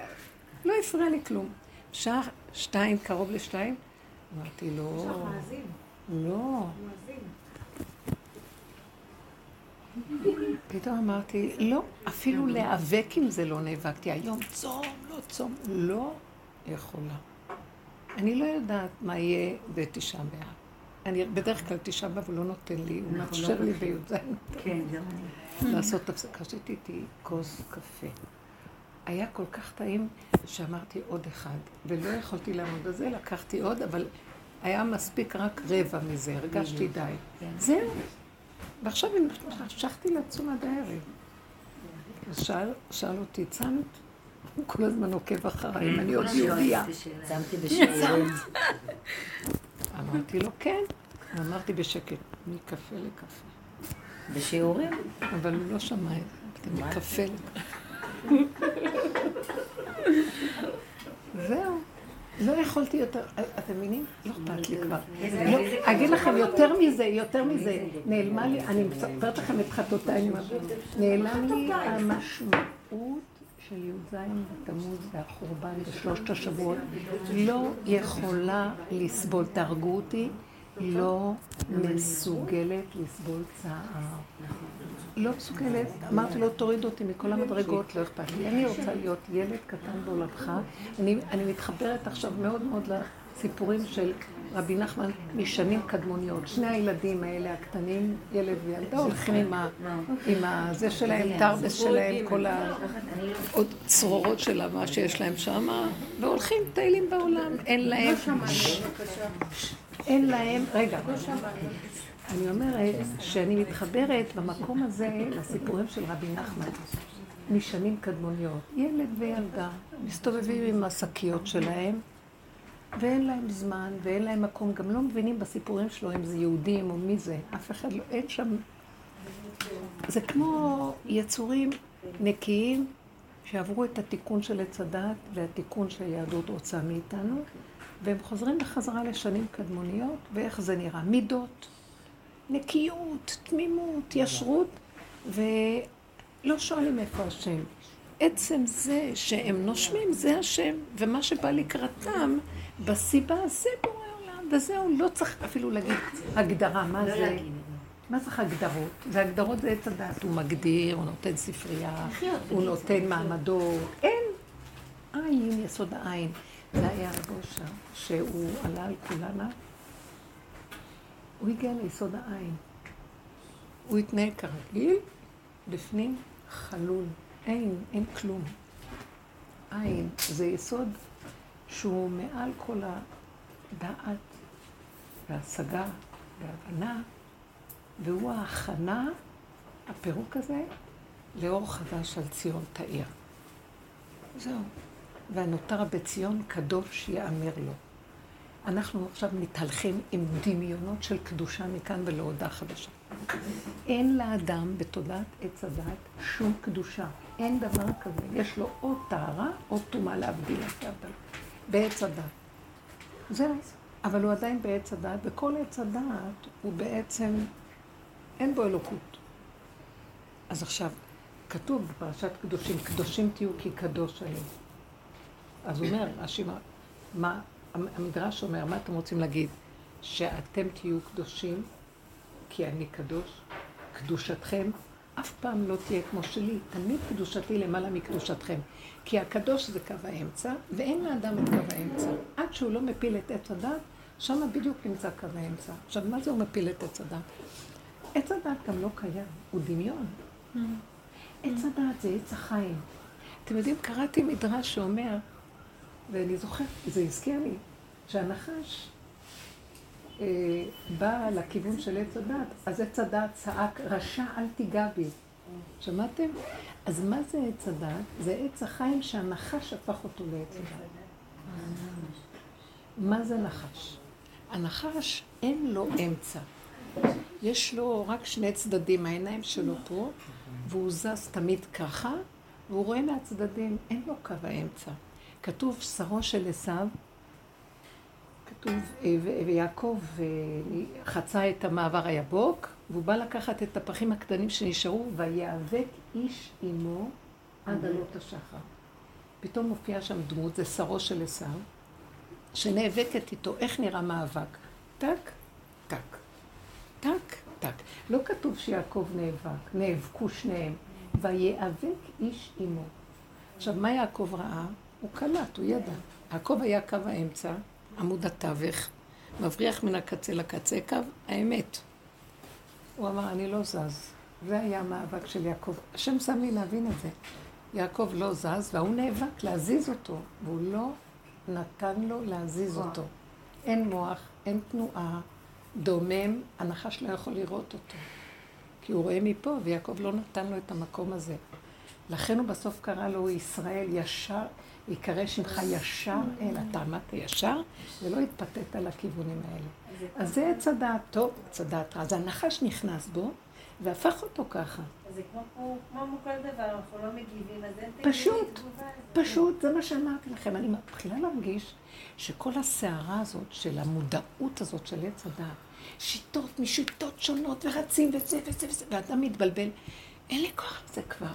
לא הפריע לי כלום. שעה שתיים, קרוב לשתיים, אמרתי יש לא, לך מאזין, לא. פתאום אמרתי, לא, אפילו להיאבק עם זה לא נאבקתי. היום צום, לא צום, לא יכולה. אני לא יודעת מה יהיה בתשעה באב. אני בדרך כלל תשעה באב הוא לא נותן לי, הוא מאפשר לי בי"ז כן, גם אני. לעשות הפסקה. שתיתי כוס קפה. היה כל כך טעים שאמרתי עוד אחד, ולא יכולתי לעמוד בזה, לקחתי עוד, אבל היה מספיק רק רבע מזה, הרגשתי די. זהו. ועכשיו המשכתי לצום עד הערב. שאל אותי, צמת? הוא כל הזמן עוקב אחריי, אם אני עוד יהודייה. שמתי בשיעורים. אמרתי לו, כן. אמרתי בשקט, מקפה לקפה. בשיעורים? אבל הוא לא שמע את זה? מקפה לקפה. זהו. לא יכולתי יותר, אתם מבינים? לא אכפת לי כבר. לא, אגיד לכם, יותר מזה, יותר מזה, נעלמה לי, אני מספרת לכם את חטאותיי, נעלם לי המשמעות של י"ז בתמוז והחורבן בשלושת השבועות. לא יכולה לסבול, תהרגו אותי, לא מסוגלת לסבול צער. לא מסוגלת, אמרתי לו, תוריד אותי מכל המדרגות, לא אכפת לי. אני רוצה להיות ילד קטן בעולמך. אני, מתחברת עכשיו מאוד מאוד לסיפורים של רבי נחמן משנים קדמוניות. שני הילדים האלה הקטנים, ילד וילדה, הולכים עם, ה, עם ה, זה שלהם, תרבס שלהם, כל ה... עוד צרורות של מה שיש להם שם, והולכים, מטיילים בעולם. אין להם... אין להם... רגע. אני אומרת שאני מתחברת במקום הזה לסיפורים של רבי נחמן משנים קדמוניות. ילד וילדה מסתובבים עם השקיות שלהם ואין להם זמן ואין להם מקום, גם לא מבינים בסיפורים שלו אם זה יהודים או מי זה, אף אחד לא, אין שם... זה כמו יצורים נקיים שעברו את התיקון של עץ הדת והתיקון שהיהדות רוצה מאיתנו והם חוזרים בחזרה לשנים קדמוניות ואיך זה נראה, מידות. נקיות, תמימות, ישרות, ולא שואלים איפה השם. עצם זה שהם נושמים, זה השם, ומה שבא לקראתם, בסיבה זה בורא עולם, וזהו, לא צריך אפילו להגיד הגדרה, מה לא זה, להגיד. מה צריך הגדרות? זה הגדרות זה עץ הדת, הוא מגדיר, הוא נותן ספרייה, הוא נותן מעמדות, אין עין, יסוד העין. זה היה רב אושר, שהוא עלה על כולנה. הוא הגיע ליסוד העין. הוא התנהג כרגיל, בפנים חלול. אין, אין כלום. עין זה יסוד שהוא מעל כל הדעת וההשגה וההבנה, והוא ההכנה, הפירוק הזה, לאור חדש על ציון תאיר. זהו. והנותר בציון קדוש יאמר לו. אנחנו עכשיו מתהלכים עם דמיונות של קדושה מכאן ולהודעה חדשה. אין לאדם בתודעת עץ הדת שום קדושה. אין דבר כזה. יש לו או טהרה או טומאה להבדיל. בעץ הדת. זהו. אבל הוא עדיין בעץ הדת, וכל עץ הדת הוא בעצם, אין בו אלוקות. אז עכשיו, כתוב בפרשת קדושים, קדושים תהיו כי קדוש אני. אז הוא אומר, רש"י, מה, המדרש אומר, מה אתם רוצים להגיד? שאתם תהיו קדושים כי אני קדוש? קדושתכם אף פעם לא תהיה כמו שלי, תמיד קדושתי למעלה מקדושתכם. כי הקדוש זה קו האמצע, ואין לאדם את קו האמצע. עד שהוא לא מפיל את עץ הדת, שם בדיוק נמצא קו האמצע. עכשיו, מה זה הוא מפיל את עץ הדת? עץ הדת גם לא קיים, הוא דמיון. עץ הדת זה עץ החיים. אתם יודעים, קראתי מדרש שאומר, ואני זוכרת, זה הזכיר לי, שהנחש אה, בא לכיוון של עץ הדת, אז עץ הדת צעק, רשע אל תיגע בי. שמעתם? אז מה זה עץ הדת? זה עץ החיים שהנחש הפך אותו לעץ הדת. מה זה נחש? הנחש אין לו אמצע. יש לו רק שני צדדים, העיניים שלו פה, והוא זז תמיד ככה, והוא רואה מהצדדים, אין לו קו האמצע. כתוב שרו של עשיו, כתוב, אה, ויעקב אה, חצה את המעבר היבוק, והוא בא לקחת את הפחים הקטנים שנשארו, ויאבק איש עמו עד עלות השחר. פתאום מופיעה שם דמות, זה שרו של עשיו, שנאבקת איתו. איך נראה מאבק? טק, טק, טק, טק. לא כתוב שיעקב נאבק, נאבקו שניהם. ויאבק איש עמו. עכשיו, מה יעקב ראה? הוא קלט, הוא ידע. יעקב היה קו האמצע, עמוד התווך, מבריח מן הקצה לקצה, קו האמת. הוא אמר, אני לא זז. זה היה המאבק של יעקב. השם שם לי להבין את זה. יעקב לא זז, והוא נאבק להזיז אותו, והוא לא נתן לו להזיז אותו. אין מוח, אין תנועה, דומם, הנחש לא יכול לראות אותו. כי הוא רואה מפה, ויעקב לא נתן לו את המקום הזה. לכן הוא בסוף קרא לו ישראל ישר, יקרא שמך ישר אל, אתה עמדת ישר, ולא התפתית לכיוונים האלה. אז זה עץ הדעת טוב, עץ הדעת רע. אז הנחש נכנס בו, והפך אותו ככה. אז זה כמו כמו כל דבר, אנחנו לא מגיבים, אז אין פשוט, פשוט, זה מה שאמרתי לכם. אני מתחילה להרגיש שכל הסערה הזאת של המודעות הזאת של עץ הדעת, שיטות משיטות שונות ורצים וזה וזה וזה, ואדם מתבלבל, אין לי כוח לזה כבר.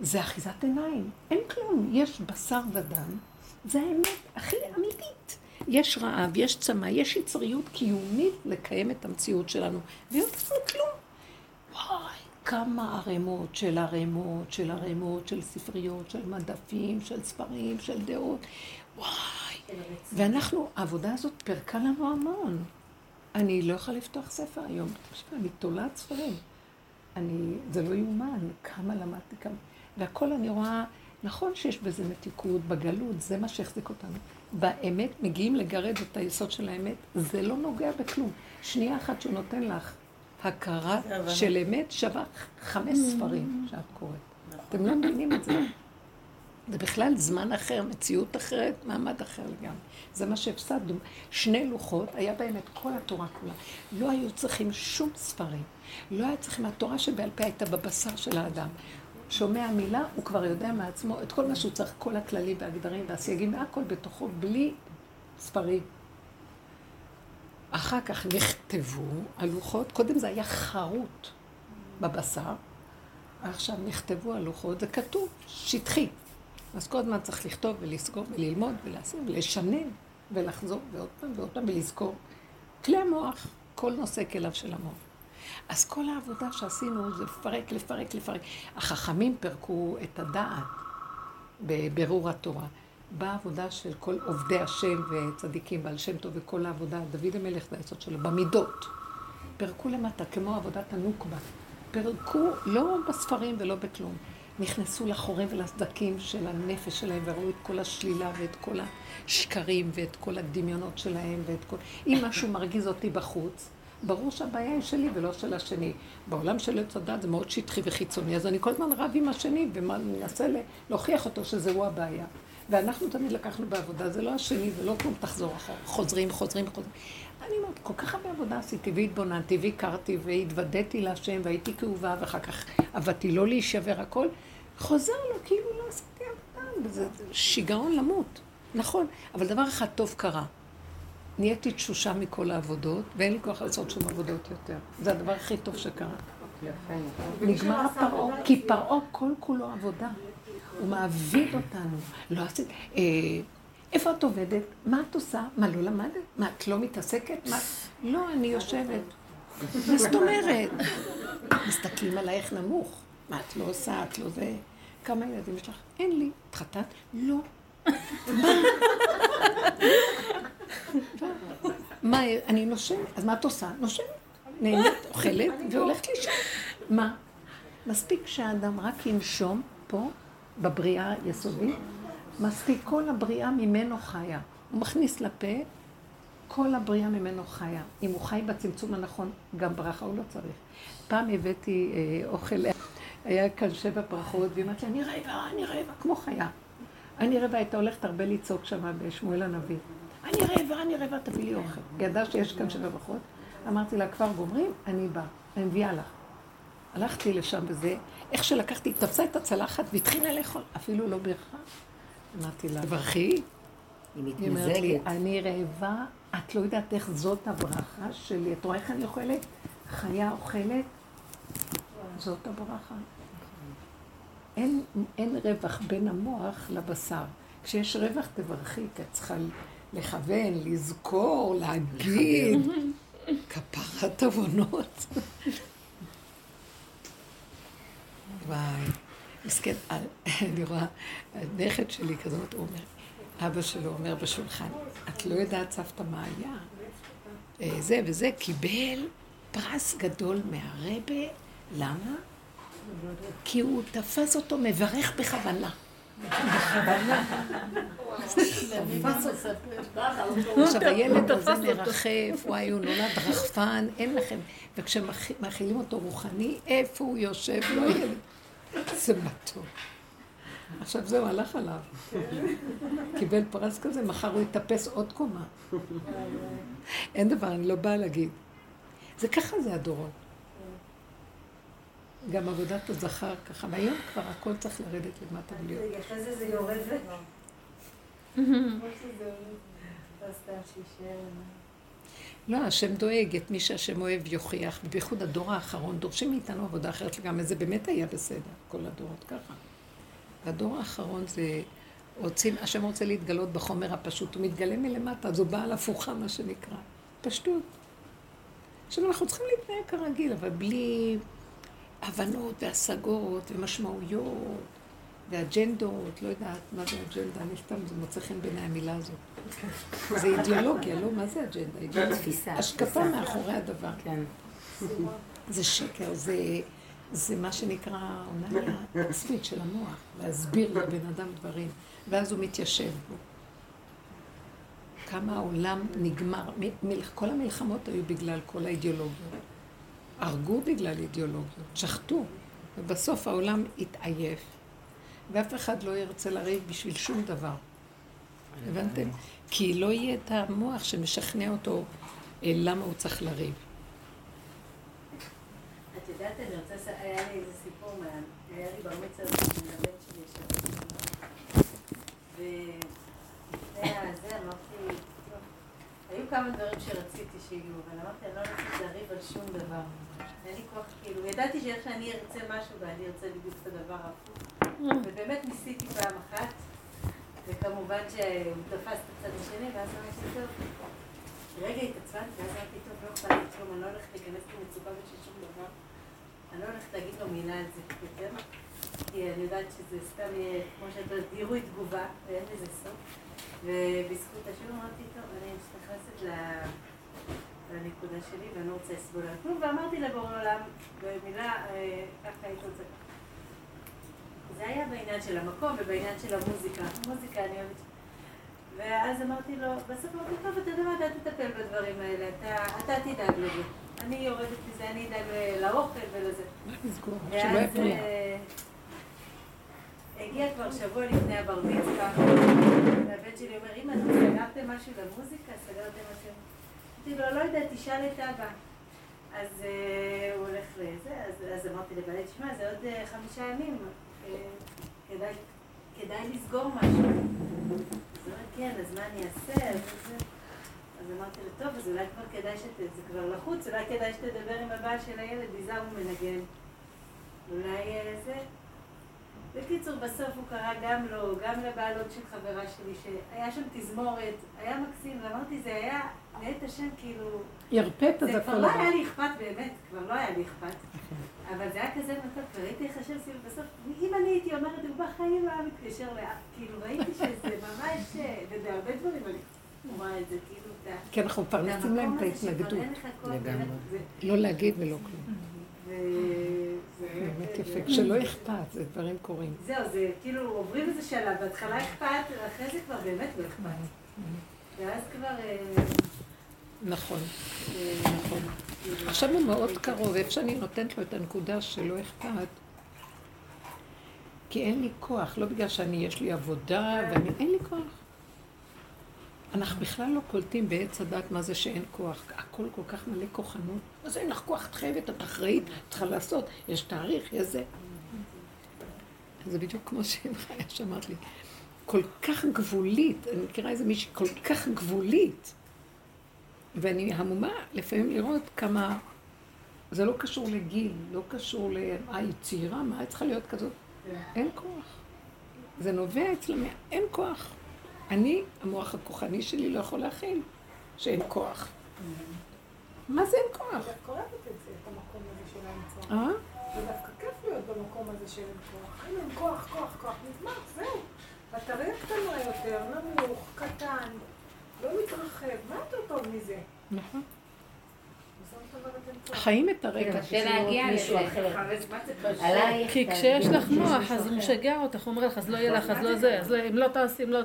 זה אחיזת עיניים, אין כלום. יש בשר ודם, זה האמת הכי אמיתית. יש רעב, יש צמא, יש יצריות קיומית לקיים את המציאות שלנו, והיא לא תעשו כלום. וואי, כמה ערימות של ערימות של ערימות של ספריות, של מדפים, של ספרים, של דעות. וואי. ואנחנו, העבודה הזאת פירקה לנו המון. אני לא יכולה לפתוח ספר היום. תשמע, אני תולעת ספרים. אני, זה לא יאומן, כמה למדתי, כמה... והכל אני רואה, נכון שיש בזה מתיקות, בגלות, זה מה שהחזיק אותנו. באמת מגיעים לגרד את היסוד של האמת, זה לא נוגע בכלום. שנייה אחת שהוא נותן לך הכרה של אמת שווה חמש ספרים שאת קוראת. אתם לא מבינים את זה. זה בכלל זמן אחר, מציאות אחרת, מעמד אחר לגמרי. זה מה שהפסדנו. שני לוחות, היה בהם את כל התורה כולה. לא היו צריכים שום ספרים. לא היה צריכים, התורה שבעל פה הייתה בבשר של האדם. שומע מילה, הוא כבר יודע מעצמו את כל מה שהוא צריך, כל הכללים והגדרים והסייגים והכל בתוכו, בלי ספרים. אחר כך נכתבו הלוחות, קודם זה היה חרוט בבשר, עכשיו נכתבו הלוחות, זה כתוב, שטחי. אז כל הזמן צריך לכתוב ולסגור וללמוד ולעשות ולשנן ולחזור ועוד פעם ועוד פעם ולזכור. כלי המוח, כל נושא כליו של המוח. אז כל העבודה שעשינו זה לפרק, לפרק, לפרק. החכמים פירקו את הדעת בבירור התורה. באה עבודה של כל עובדי השם וצדיקים, בעל שם טוב וכל העבודה, דוד המלך זה היסוד שלו, במידות. פירקו למטה, כמו עבודת הנוקבה. פירקו לא בספרים ולא בכלום. נכנסו לחורים ולסדקים של הנפש שלהם וראו את כל השלילה ואת כל השקרים ואת כל הדמיונות שלהם ואת כל... אם משהו מרגיז אותי בחוץ, ברור שהבעיה היא שלי ולא של השני. בעולם של עץ הדת זה מאוד שטחי וחיצוני, אז אני כל הזמן רב עם השני ומנסה להוכיח אותו שזה הוא הבעיה. ואנחנו תמיד לקחנו בעבודה, זה לא השני ולא כלום, תחזור אחורה. חוזרים, חוזרים, חוזרים. אני אומרת, כל כך הרבה עבודה עשיתי והתבוננתי והכרתי והתוודעתי להשם והייתי כאובה ואחר כך עבדתי לא להישבר הכל. חוזר לו כאילו לא עשיתי עבודה, וזה שיגעון למות. נכון, אבל דבר אחד טוב קרה. נהייתי תשושה מכל העבודות, ואין לי כוח לעשות שום עבודות יותר. זה הדבר הכי טוב שקרה. נגמר הפרעה, כי פרעה כל כולו עבודה. הוא מעביד אותנו. לא עשית... אה, איפה את עובדת? מה את עושה? מה, לא למדת? מה, את לא מתעסקת? מה? לא, אני יושבת. מה זאת אומרת? מסתכלים עלייך נמוך. מה, את לא עושה? את לא זה... כמה ילדים יש לך? אין לי. התחתנת? לא. מה, אני נושמת, אז מה את עושה? נושמת, נהנית, אוכלת והולכת לישון. מה? מספיק שהאדם רק ינשום פה, בבריאה היסודית, מספיק כל הבריאה ממנו חיה. הוא מכניס לפה, כל הבריאה ממנו חיה. אם הוא חי בצמצום הנכון, גם ברכה הוא לא צריך. פעם הבאתי אה, אוכל, היה כאן שבע ברכות, והיא אמרת לי, אני רעבה, אני רעבה, כמו חיה. אני רעבה, הייתה הולכת הרבה לצעוק שם בשמואל הנביא. אני רעבה, אני רעבה, תביא לי אוכל. ידעה שיש כאן שבע ברכות. אמרתי לה, כבר גומרים? אני באה, אני מביאה לך. הלכתי לשם וזה, איך שלקחתי, תפסה את הצלחת והתחילה לאכול, אפילו לא בירכה. אמרתי לה, תברכי. היא היא אומרת לי, מתמזגת. אני רעבה, את לא יודעת איך זאת הברכה שלי. את רואה איך אני אוכלת? חיה אוכלת, זאת הברכה. אין, אין רווח בין המוח לבשר. כשיש רווח תברכי, כי את צריכה לכוון, לזכור, להגיד. כפרת עוונות. וואי, מסכן, אני רואה, הנכד שלי כזאת, הוא אומר, אבא שלו אומר בשולחן, את לא יודעת סבתא מה היה? אה, זה וזה, קיבל פרס גדול מהרבה, למה? כי הוא תפס אותו מברך בכוונה. עכשיו הילד הזה מרחף, וואי, הוא נולד רחפן, אין לכם. וכשמאכילים אותו רוחני, איפה הוא יושב? לא ילד. זה מתוק. עכשיו זהו, הלך עליו. קיבל פרס כזה, מחר הוא יטפס עוד קומה. אין דבר, אני לא באה להגיד. זה ככה זה הדורות. גם עבודת הזכר ככה, והיום כבר הכל צריך לרדת למטה ולהיות. אחרי זה זה יורד ו... לא. לא, השם דואג, את מי שהשם אוהב יוכיח, ובייחוד הדור האחרון, דורשים מאיתנו עבודה אחרת לגמרי, זה באמת היה בסדר, כל הדורות ככה. והדור האחרון זה, רוצים, השם רוצה להתגלות בחומר הפשוט, הוא מתגלה מלמטה, אז הוא בעל הפוכה, מה שנקרא. פשטות. עכשיו אנחנו צריכים להתנהג כרגיל, אבל בלי הבנות והשגות ומשמעויות ואג'נדות, לא יודעת מה זה אג'נדה, אני סתם, זה מוצא חן בעיניי המילה הזאת. זה אידיאולוגיה, לא? מה זה אג'נדה? אידיאולוגיה. תפיסה, השקפה. מאחורי הדבר. כן. זה שקר, זה, זה מה שנקרא אונניה עצמית של המוח, להסביר לבן אדם דברים, ואז הוא מתיישב בו. כמה העולם נגמר, כל המלחמות היו בגלל כל האידיאולוגיות. הרגו בגלל אידיאולוגיות, שחטו, ובסוף העולם התעייף, ואף אחד לא ירצה לריב בשביל שום דבר. הבנתם? כי לא יהיה את המוח שמשכנע אותו אה, למה הוא צריך לריב. את יודעת, אני רוצה, היה לי איזה סיפור, היה לי בר מצווה של הבן שלי ישבתי ולפני הזה אמרתי, היו כמה דברים שרציתי שיהיו, אבל אמרתי, אני לא רציתי לריב על שום דבר. אין לי כוח, כאילו, ידעתי שאיך שאני ארצה משהו ואני ארצה בדיוק את הדבר ההפוך. ובאמת ניסיתי פעם אחת, וכמובן שהוא תפס את הצד השני, ואז אמרתי, טוב, רגע התעצבנתי, ואז אמרתי, טוב, לא אכפת לי כלום, אני לא הולכת להיכנס למצוקה בשביל שום דבר. אני לא הולכת להגיד לו מילה על זה יותר, כי אני יודעת שזה סתם יהיה, כמו שאת אומרת, דירוי תגובה, ואין לזה סוף. ובזכות השם אמרתי, טוב, אני שלי, ואני לא רוצה לסבול על כלום, ואמרתי לבורא עולם, במילה, אה, ככה היית רוצה. זה היה בעניין של המקום ובעניין של המוזיקה. מוזיקה אני אוהבת. ואז אמרתי לו, בסוף אמרתי, טוב, אתה יודע מה, אתה תטפל בדברים האלה, אתה, אתה תדאג לזה. אני יורדת מזה, אני אדאג לאוכל ולזה. ואז. אה, הגיע כבר שבוע לפני הבר מצווה, והבן שלי אומר, אמא, סגרתם משהו למוזיקה? סגרתם משהו? אמרתי לו, לא יודעת, תשאל את אבא. אז אה, הוא הולך לזה, אז, אמרתי לבעלי, תשמע, זה עוד אה, חמישה ימים, אה, כדאי, לסגור משהו. אז הוא אומר, כן, אז מה אני אעשה? אז, אמרתי לו, טוב, אז אולי כבר כדאי שת... זה כבר לחוץ, אולי כדאי שתדבר עם הבעל של הילד, יזהר הוא מנגן. אולי זה. בקיצור, בסוף הוא קרא גם לו, גם לבעלות של חברה שלי, שהיה שם תזמורת, היה מקסים, ואמרתי, זה היה, מאת השם, כאילו... ירפאת אז זה כבר לא. היה לי אכפת באמת, כבר לא היה לי אכפת. אבל זה היה כזה מתוק, וראיתי איך השם סביב בסוף, אם אני הייתי אומרת, הוא בחיים לא היה מתקשר לאף, כאילו ראיתי שזה ממש, אה, וזה הרבה דברים, אני רואה את זה, כאילו. כי אנחנו מפרנסים להם את ההתנגדות. לא להגיד ולא כלום. באמת יפה. כשלא אכפת, זה דברים קורים. זהו, זה כאילו עוברים איזה שלב, בהתחלה אכפת, ואחרי זה כבר באמת לא אכפת. ואז כבר... אה, נכון. אה, נכון. עכשיו הוא מאוד קרוב, איפה שאני נותנת לו את הנקודה שלא אכפת, כי אין לי כוח, לא בגלל שאני, יש לי עבודה, ואני, אין לי כוח. אנחנו בכלל לא קולטים בעץ הדת מה זה שאין כוח. הכל כל כך מלא כוחנות. מה זה אין לך כוח? את חייבת, את אחראית, את צריכה לעשות, יש תאריך, יש זה. זה בדיוק כמו שחיה שאמרת לי. כל כך גבולית, אני מכירה איזה מישהי כל כך גבולית. ואני המומה לפעמים לראות כמה... זה לא קשור לגיל, לא קשור ל... אה, היא צעירה, מה היא צריכה להיות כזאת? אין כוח. זה נובע אצלה, מה- אין כוח. אני, המוח הכוחני שלי לא יכול להכיל שאין כוח. מה זה אין כוח? דווקא אוהבת את זה, את המקום הזה של האמצע. אה? זה דווקא כיף להיות במקום הזה של אין כוח. אין אין כוח, כוח, כוח, נגמר, זהו. בטריה קטנה יותר, נמוך, קטן, לא מתרחב. מה יותר טוב מזה? נכון. חיים את הרגע. קשה להגיע מישהו לזה. כי כשיש לך מוח, אז הוא. משגע אותך, הוא אומר לך, אז לא יהיה לך, אז לא זה, אז לא- אם לא תעשי, אם לא...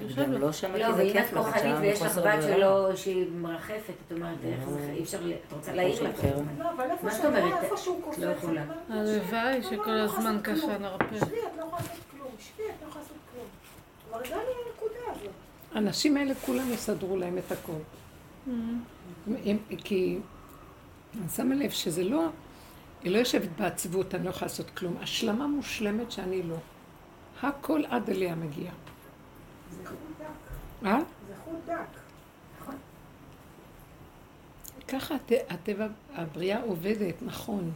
יושב גם לך. לא שמעתי לא, זה ואם את כיף לך, כוחנית שעה ויש לך בת. שלא, שהיא מרחפת, את אומרת, איך זה, אי אפשר, ל- את רוצה להעיר. הזמן. לא, אבל איפה שהוא אומרת? איפה שהוא קופץ, לא יכולה. אני הלוואי "שבי, שכל לא, לא הזמן ככה. נרפה. שבי, את לא יכולה לעשות כלום. שבי, את לא יכולה לעשות כלום. כבר הגענו לנקודה הזאת. האנשים האלה כולם יסדרו להם את הכל. הם, כי אני שמה לב שזה לא, היא לא יושבת בעצבות, אני לא יכולה לעשות כלום. השלמה מושלמת שאני לא. הכל עד אליה מגיע. זה חוט דק. אה? זה חוט דק. ככה הט- הטבע, הבריאה עובדת, נכון.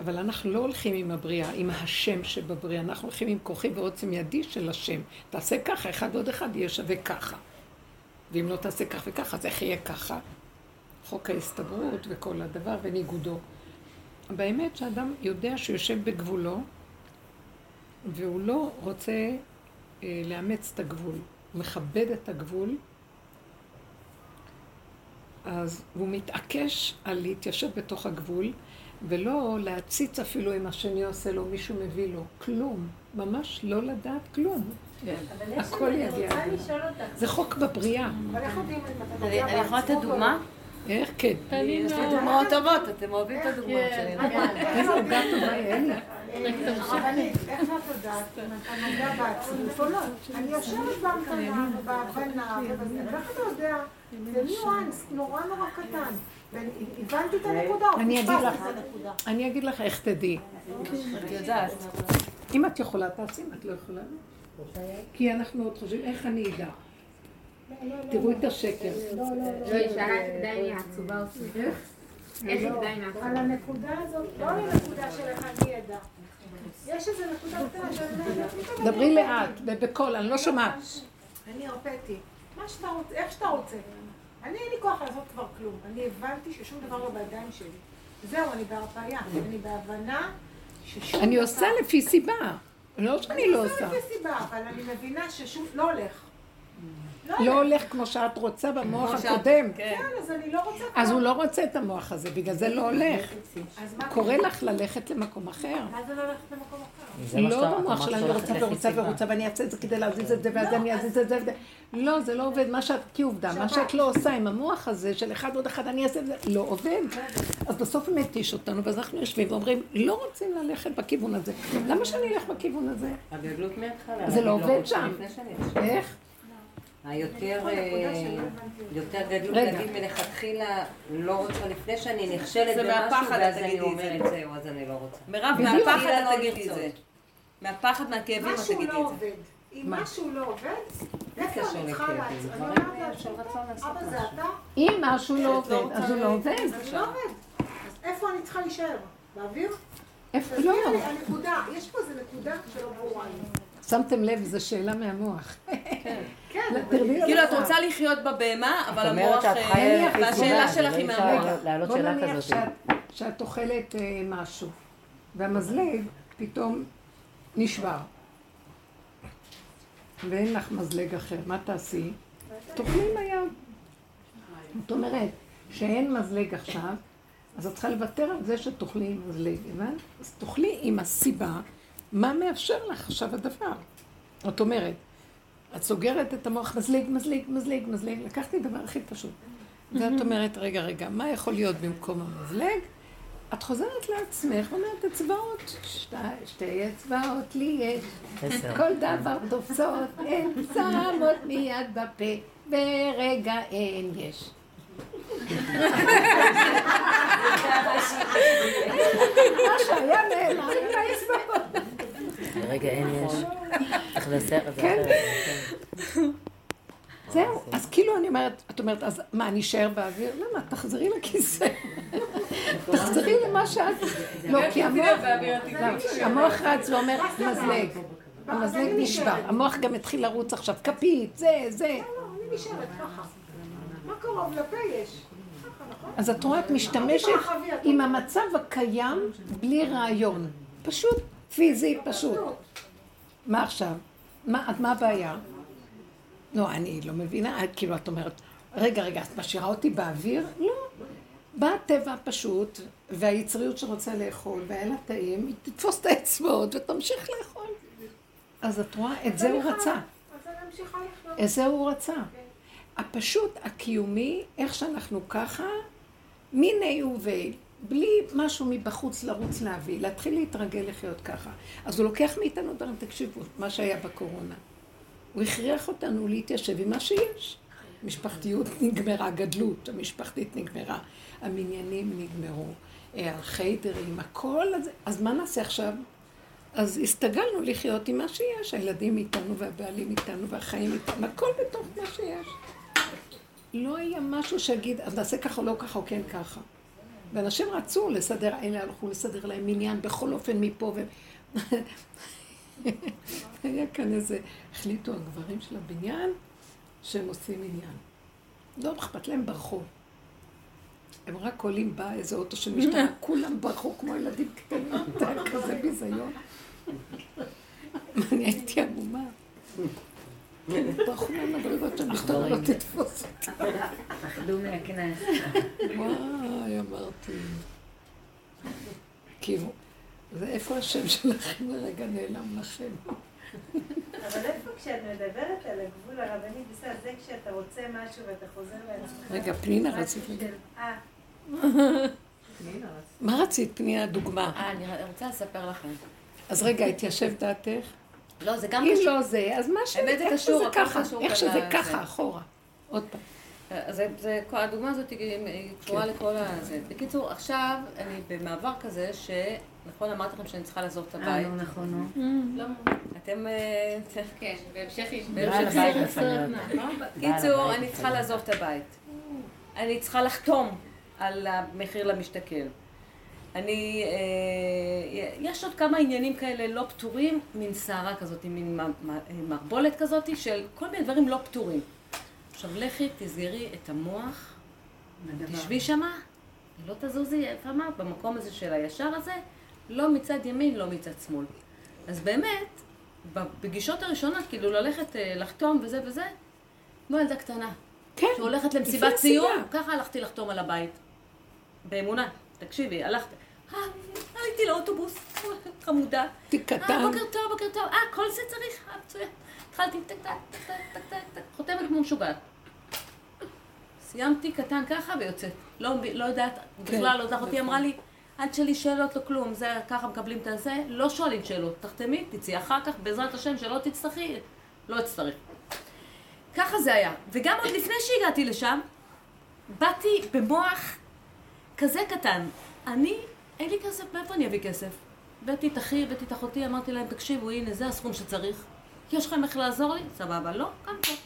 אבל אנחנו לא הולכים עם הבריאה, עם השם שבבריאה, אנחנו הולכים עם כוחי ועוצם ידי של השם. תעשה ככה, אחד ועוד אחד יהיה שווה ככה. ואם לא תעשה כך וככה, אז איך יהיה ככה? חוק ההסתברות וכל הדבר וניגודו. באמת שאדם יודע שהוא יושב בגבולו, והוא לא רוצה אה, לאמץ את הגבול. הוא מכבד את הגבול, אז הוא מתעקש על להתיישב בתוך הגבול, ולא להציץ אפילו אם השני עושה לו, מישהו מביא לו. כלום. ממש לא לדעת כלום. הכל יגיע. זה חוק בבריאה. אני יכולה לתת או לא? דוגמה? איך? כן. יש לי דוגמאות טובות, אתם אוהבים את הדוגמאות שלי. נכון? איזה עוגה טובה, אין לי. הרבנית, איך את יודעת אם אתה נוגע בעצמות או לא? אני יושבת בהמתנה ובהבנה ואיך אתה יודע? זה ניואנס נורא נורא קטן. והבנתי את הנקודה, אני אגיד לך. את הנקודה. אני אגיד לך איך תדעי. את יודעת. אם את יכולה, תעשי, אם את לא יכולה. כי אנחנו עוד חושבים, איך אני אדע? תראו את השקר. לא, לא, לא, היא שאלה את דני העצובה אותי. איך את דני על? הנקודה הזאת, לא על הנקודה של איך אני אדע. יש איזו נקודה קטנה שאני פתאום דברי אני לאט ובקול, אני לא שומעת. אני הרפאתי. מה שאתה רוצה, איך שאתה רוצה. אני אין לי כוח לעשות כבר כלום. אני הבנתי ששום דבר לא בידיים שלי. זהו, אני בהרפאיה. אני בהבנה ששום אני דבר- עושה לפי סיבה. לא שאני לא אני עושה. עושה לפי סיבה, אבל אני מבינה ששום... לא הולך. לא הולך כמו שאת רוצה במוח הקודם. כן. כן, אז אני לא רוצה... אז. הוא לא רוצה את המוח הזה, בגלל זה לא הולך. קורא לך ללכת למקום אחר. מה זה לא ללכת למקום אחר? לא במוח שלה, אני רוצה ורוצה. ורוצה ואני אעשה את זה כדי להזיז את זה ואז אני אזיז את זה. לא, זה לא עובד. מה שאת, כעובדה, מה שאת לא עושה עם המוח הזה של אחד עוד אחד, אני אעשה את זה, לא עובד. אז בסוף הוא מתיש אותנו, ואז אנחנו יושבים ואומרים, לא רוצים ללכת בכיוון הזה. למה שאני אלך בכיוון הזה? הגדלות מההתחלה. זה לא אני עובד שם. איך? היותר אה, יותר גדלות. להגיד מלכתחילה לא רוצה לפני שאני נכשלת זה במשהו מהפחד, ואז את אני את. אומרת זהו אז אני לא רוצה. מירב. מהפחד לא את תגידי את לרצות. זה. מהפחד, מהכאבים את תגידי לא את זה. אם מה? משהו לא עובד, איפה אני צריכה לעצור? אני אומרת אבא זה. אתה? אם משהו לא עובד, אז הוא לא עובד. אז לא עובד. אז איפה אני צריכה להישאר? באוויר? איפה לא? הנקודה, יש פה איזה נקודה שלא ברורה לי. שמתם לב, זו שאלה מהמוח. כן, [laughs] תרדי כאילו, את רוצה לחיות בבהמה, אבל את אומרת המוח... שאת אה, והשאלה שלך היא לא מהמוח. בוא נניח. שאת, אוכלת אה, משהו, והמזלג פתאום נשבר. ואין לך מזלג אחר, מה תעשי? תאכלי עם היד. זאת אומרת, שאין מזלג עכשיו, אז את צריכה לוותר על זה שתאכלי עם מזלג, הבנת? אז תאכלי עם הסיבה, מה מאפשר לך עכשיו הדבר. זאת אומרת, את סוגרת את המוח, מזלג, מזלג, מזלג, מזלג, לקחתי דבר הכי פשוט. ואת אומרת, רגע, רגע, מה יכול להיות במקום המזלג? את חוזרת לעצמך ואומרת, אצבעות, שתי, שתי אצבעות לי יש. כל דבר תופסות, הן שמות מיד בפה, ברגע אין יש. [laughs] מה שהיה נאמר עם האצבעות. רגע, אין יש. צריך לנסח את זה כן. אחרת. זהו, אז כאילו אני אומרת, את אומרת, אז מה, אני אשאר באוויר? למה? תחזרי לכיסא. [laughs] תחזרי למה שאת... לא, כי המוח... לא, המוח רץ ואומר, מזלג. המזלג נשבר. המוח גם התחיל לרוץ עכשיו, כפית, זה, זה. לא, אני נשארת ככה. מה קרוב לפה יש? נכון? אז את רואה, את משתמשת עם המצב הקיים בלי רעיון. פשוט, פיזי, פשוט. מה עכשיו? מה, מה הבעיה? לא, אני לא מבינה, כאילו, את אומרת, רגע, רגע, את משאירה אותי באוויר? לא. בא הטבע הפשוט, והיצריות שרוצה לאכול, והיה לה טעים, היא תתפוס את האצבעות ותמשיך לאכול. אז את רואה, את זה הוא רצה. את זה הוא רצה. הפשוט, הקיומי, איך שאנחנו ככה, מיני ובי, בלי משהו מבחוץ לרוץ להביא, להתחיל להתרגל לחיות ככה. אז הוא לוקח מאיתנו דברים, תקשיבו, מה שהיה בקורונה. הוא הכריח אותנו להתיישב עם מה שיש. משפחתיות נגמרה, הגדלות המשפחתית נגמרה, המניינים נגמרו, אה, החיידרים, הכל הזה. אז מה נעשה עכשיו? אז הסתגלנו לחיות עם מה שיש, הילדים איתנו והבעלים איתנו והחיים איתנו, הכל בתוך מה שיש. לא היה משהו שיגיד, אז נעשה ככה או לא ככה או כן ככה. ואנשים רצו לסדר, אלה הלכו לסדר להם מניין בכל אופן מפה ו... [laughs] היה כאן איזה, החליטו הגברים של הבניין שהם עושים עניין. לא אכפת להם ברחוב. הם רק עולים בה איזה אוטו של משטרה, [laughs] כולם ברחו כמו ילדים קטנים, כזה ביזיון. [laughs] אני הייתי עמומה. ברחו מהמדרגות שהמשטרה לא תתפוס אותי. פחדו מהקנס. וואי, אמרתי. כאילו, ואיפה השם שלכם לרגע נעלם לכם? אבל איפה כשאת מדברת על הגבול הרבני, בסדר, זה כשאתה רוצה משהו ואתה חוזר לעצמך. רגע, פנינה, רצית להגיד. אה, מה רצית, פנינה, דוגמה? אה, אני רוצה לספר לכם. אז רגע, התיישב דעתך? לא, זה גם אם קשור. לא זה, אז מה ש... האמת, זה קשור, הכל ככה, קשור איך שזה. ככה, אחורה. עוד פעם. אז זה, זה, כל- הדוגמה הזאת היא קשורה לכל הזה. בקיצור, עכשיו אני במעבר כזה, שנכון אמרתי לכם שאני צריכה לעזוב את אה, הבית. נו, נכון, נו. אתם... אה, [laughs] כן, בהמשך יש... בעל הבית מפנה אותה. קיצור, הבית אני צריכה. לעזוב את הבית. אני צריכה לחתום על המחיר למשתכן. אני, אה, יש עוד כמה עניינים כאלה לא פתורים, מין סערה כזאת, מין מערבולת כזאת, של כל מיני דברים לא פתורים. עכשיו לכי, תסגרי את המוח, תשבי שמה, לא תזוזי איפה מה, במקום הזה של הישר הזה, לא מצד ימין, לא מצד שמאל. אז באמת, בפגישות הראשונות, כאילו ללכת אה, לחתום וזה וזה, כמו ילדה קטנה. כן. שהולכת למסיבת סיום. ככה הלכתי לחתום על הבית. באמונה. תקשיבי, הלכתי. אה, הייתי לאוטובוס, חמודה. תיק אה, קטן. בוקר טוב, בוקר טוב. אה, כל זה צריך? אה, מצוין. התחלתי טק טק טק טק טק טק חותמת כמו משוגעת. סיימתי קטן ככה ויוצאת. לא, לא יודעת, כן. בכלל לא יודעת, אתי אמרה לי, אל תשאלי שאלות, לא כלום, זה ככה מקבלים את הזה, לא שואלים שאלות, תחתמי, תצאי אחר כך, בעזרת השם, שלא תצטרכי, לא אצטרך. ככה זה היה. וגם עוד לפני שהגעתי לשם, באתי במוח כזה קטן. אני, אין לי כסף, מאיפה אני אביא כסף? הבאתי את אחי, הבאתי את אחותי, אמרתי להם, תקשיבו, הנה, זה הסכום שצריך. יש לכם איך לעזור לי? סבבה, לא? גם טוב.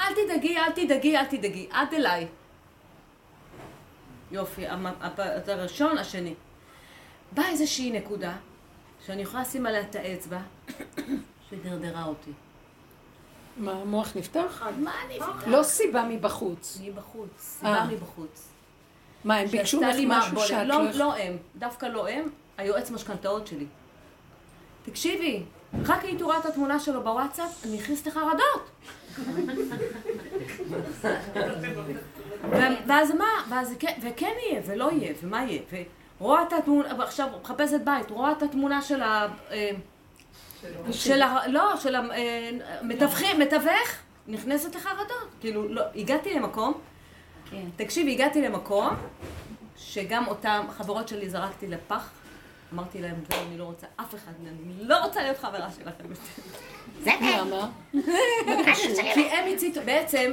אל תדאגי, אל תדאגי, אל תדאגי, עד אליי. יופי, המ- הפ- את הראשון, השני. באה איזושהי נקודה, שאני יכולה לשים עליה את האצבע, [coughs] שדרדרה אותי. מה, המוח נפתח? מה אביא? לא סיבה מבחוץ. מבחוץ, אה. סיבה מבחוץ. מה, הם ביקשו לך לי משהו. שאת לא, לא... לא הם, דווקא לא הם, היועץ משכנתאות שלי. תקשיבי, רק היית רואה את התמונה שלו בוואטסאפ, אני נכנסת לחרדות. ו- ואז מה, ואז כן, וכן יהיה, ולא יהיה, ומה יהיה, ורואה את התמונה, ועכשיו מחפשת בית, רואה את התמונה של ה... אה, של ה... לא, של המתווכים, מתווך, נכנסת לחרדות. כאילו, לא, הגעתי למקום, כן. תקשיבי, הגעתי למקום שגם אותם חברות שלי זרקתי לפח. אמרתי להם, זהו, אני לא רוצה אף אחד, אני לא רוצה להיות חברה שלכם. למה? כי הם הציתו, בעצם,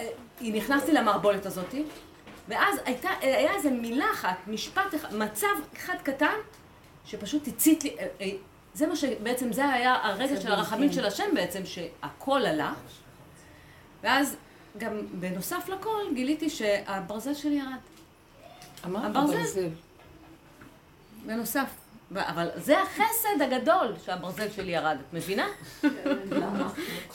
אה, היא נכנסתי למערבולת הזאת, ואז הייתה, אה, היה איזה מילה אחת, משפט אחד, מצב אחד קטן, שפשוט הצית לי, אה, זה מה שבעצם, זה היה הרגע של הרחמים של השם בעצם, שהכל עלה, ואז גם בנוסף לכל גיליתי שהברזל שלי ירד. אמרת הברזל. ברזל. בנוסף. אבל זה החסד הגדול שהברזל שלי ירד, את מבינה?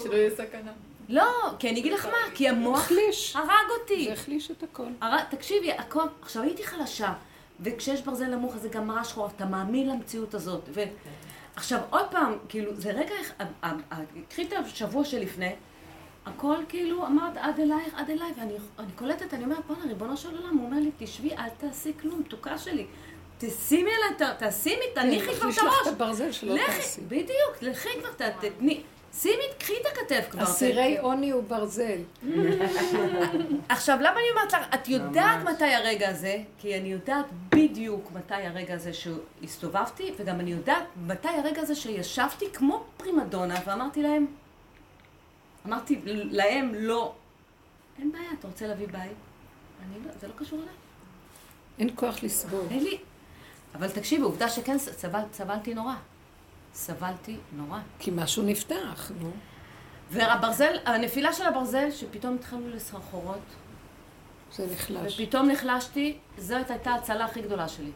שלא יהיה סכנה. לא, כי אני אגיד לך מה, כי המוח החליש. הרג אותי. זה החליש את הכל. הר... תקשיבי, הכל, עכשיו הייתי חלשה, וכשיש ברזל נמוך אז זה גם מראה שחורה, אתה מאמין למציאות הזאת. ו... עכשיו עוד פעם, כאילו, זה רגע, קחי את השבוע שלפני, הכל כאילו אמרת עד אלייך, עד אליי, ואני אני קולטת, אני אומרת, בואנה, ריבונו של עולם, הוא אומר לי, תשבי, אל תעשי כלום, מתוקה שלי. תשימי עליי, ת- תשימי, תניחי כבר את לך הראש. את הברזל שלא תעשי. בדיוק, לכי כבר, ת- תתני, שימי, קחי את הכתף כבר. אסירי עוני וברזל. [laughs] עכשיו, למה אני אומרת לך, את יודעת מתי הרגע הזה, כי אני יודעת בדיוק מתי הרגע הזה שהסתובבתי, וגם אני יודעת מתי הרגע הזה שישבתי כמו פרימדונה ואמרתי להם, אמרתי להם לא, אין בעיה, אתה רוצה להביא בית? אני לא, זה לא קשור אליי. אין כוח לסבול. אין לי. אבל תקשיבי, עובדה שכן סבל, סבלתי נורא. סבלתי נורא. כי משהו נפתח, נו. והברזל, הנפילה של הברזל, שפתאום התחלנו לסחרחורות, זה נחלש. ופתאום נחלשתי, זאת הייתה ההצלה הכי גדולה שלי.